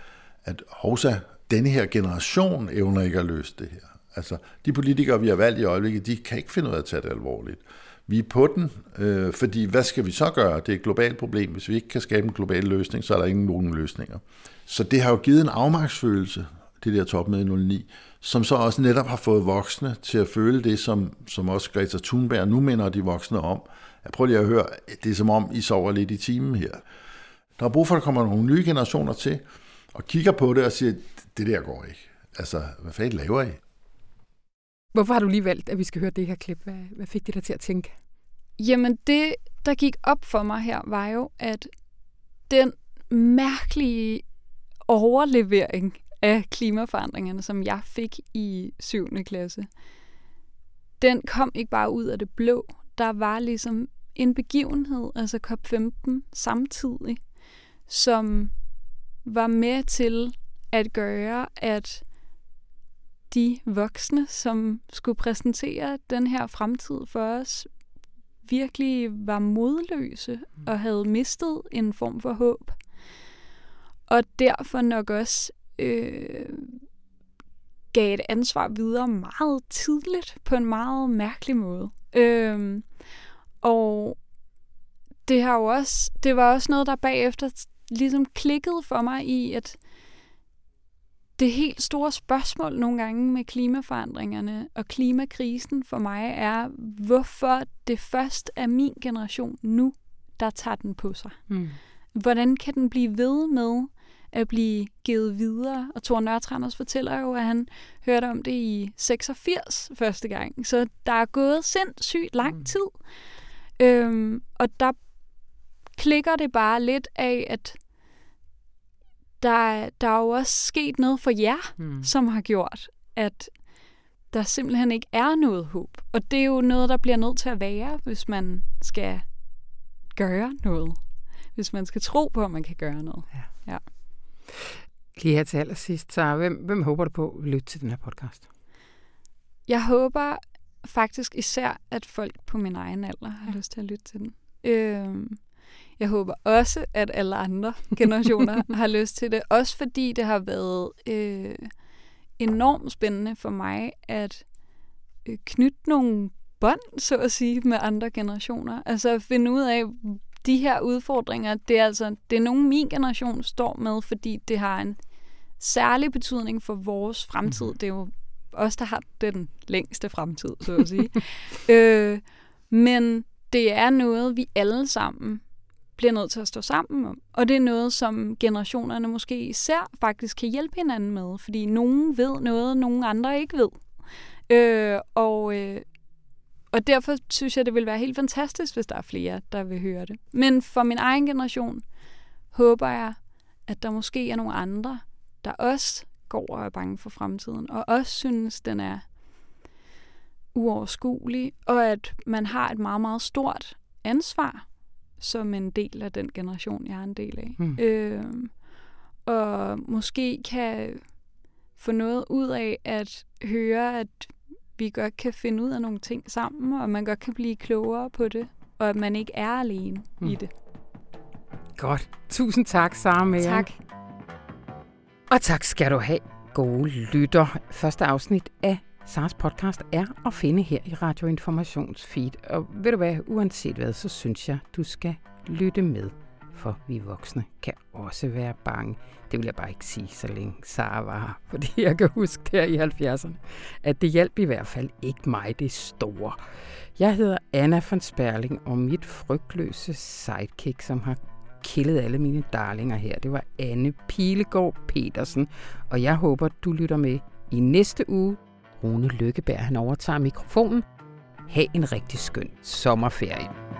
at hovsa, denne her generation evner ikke at løse det her. Altså, de politikere, vi har valgt i øjeblikket, de kan ikke finde ud af at tage det alvorligt. Vi er på den, øh, fordi hvad skal vi så gøre? Det er et globalt problem. Hvis vi ikke kan skabe en global løsning, så er der ingen nogen løsninger. Så det har jo givet en afmagtsfølelse, det der topmøde i 09, som så også netop har fået voksne til at føle det, som, som også Greta Thunberg nu minder de voksne om. Jeg prøver lige at høre, det er som om, I sover lidt i timen her. Der er brug for, at der kommer nogle nye generationer til, og kigger på det og siger, det der går ikke. Altså, hvad fanden laver I?
Hvorfor har du lige valgt, at vi skal høre det her klip? Hvad, hvad fik det dig til at tænke?
Jamen det, der gik op for mig her, var jo, at den mærkelige overlevering af klimaforandringerne, som jeg fik i 7. klasse, den kom ikke bare ud af det blå. Der var ligesom en begivenhed, altså COP15 samtidig, som var med til at gøre, at de voksne, som skulle præsentere den her fremtid for os, virkelig var modløse mm. og havde mistet en form for håb. Og derfor nok også øh, gav et ansvar videre meget tidligt på en meget mærkelig måde. Øh, og det har jo også, det var også noget, der bagefter ligesom klikkede for mig i, at det helt store spørgsmål nogle gange med klimaforandringerne og klimakrisen for mig er, hvorfor det først er min generation nu, der tager den på sig. Mm. Hvordan kan den blive ved med at blive givet videre? Og Thor Nørtranders fortæller jo, at han hørte om det i 86 første gang. Så der er gået sindssygt lang mm. tid. Mm. Øhm, og der klikker det bare lidt af, at der, der er jo også sket noget for jer, mm. som har gjort, at der simpelthen ikke er noget håb. Og det er jo noget, der bliver nødt til at være, hvis man skal gøre noget. Hvis man skal tro på, at man kan gøre noget. Ja. ja.
Lige her til allersidst, så hvem, hvem håber du på at lytte til den her podcast?
Jeg håber faktisk især, at folk på min egen alder har ja. lyst til at lytte til den. Øh, jeg håber også, at alle andre generationer har lyst til det. Også fordi det har været øh, enormt spændende for mig at øh, knytte nogle bånd, så at sige, med andre generationer. Altså at finde ud af, de her udfordringer, det er altså det er nogen min generation står med, fordi det har en særlig betydning for vores fremtid. Mm. Det er jo os, der har den længste fremtid, så at sige. øh, men det er noget, vi alle sammen bliver nødt til at stå sammen om. Og det er noget, som generationerne måske især faktisk kan hjælpe hinanden med, fordi nogen ved noget, nogen andre ikke ved. Øh, og, øh, og derfor synes jeg, det vil være helt fantastisk, hvis der er flere, der vil høre det. Men for min egen generation håber jeg, at der måske er nogle andre, der også går og er bange for fremtiden, og også synes, den er uoverskuelig, og at man har et meget, meget stort ansvar som en del af den generation, jeg er en del af. Mm. Øh, og måske kan få noget ud af at høre, at vi godt kan finde ud af nogle ting sammen, og man godt kan blive klogere på det, og at man ikke er alene mm. i det.
Godt. Tusind tak, Sara Mere.
Tak.
Og tak skal du have, gode lytter. Første afsnit af Sars podcast er at finde her i Radio Informations feed. Og ved du hvad, uanset hvad, så synes jeg, du skal lytte med. For vi voksne kan også være bange. Det vil jeg bare ikke sige, så længe Sara var her. Fordi jeg kan huske der i 70'erne, at det hjalp i hvert fald ikke mig det store. Jeg hedder Anna von Sperling, og mit frygtløse sidekick, som har killet alle mine darlinger her, det var Anne Pilegaard Petersen. Og jeg håber, du lytter med i næste uge, Rune Lykkeberg, han overtager mikrofonen. Ha' en rigtig skøn sommerferie.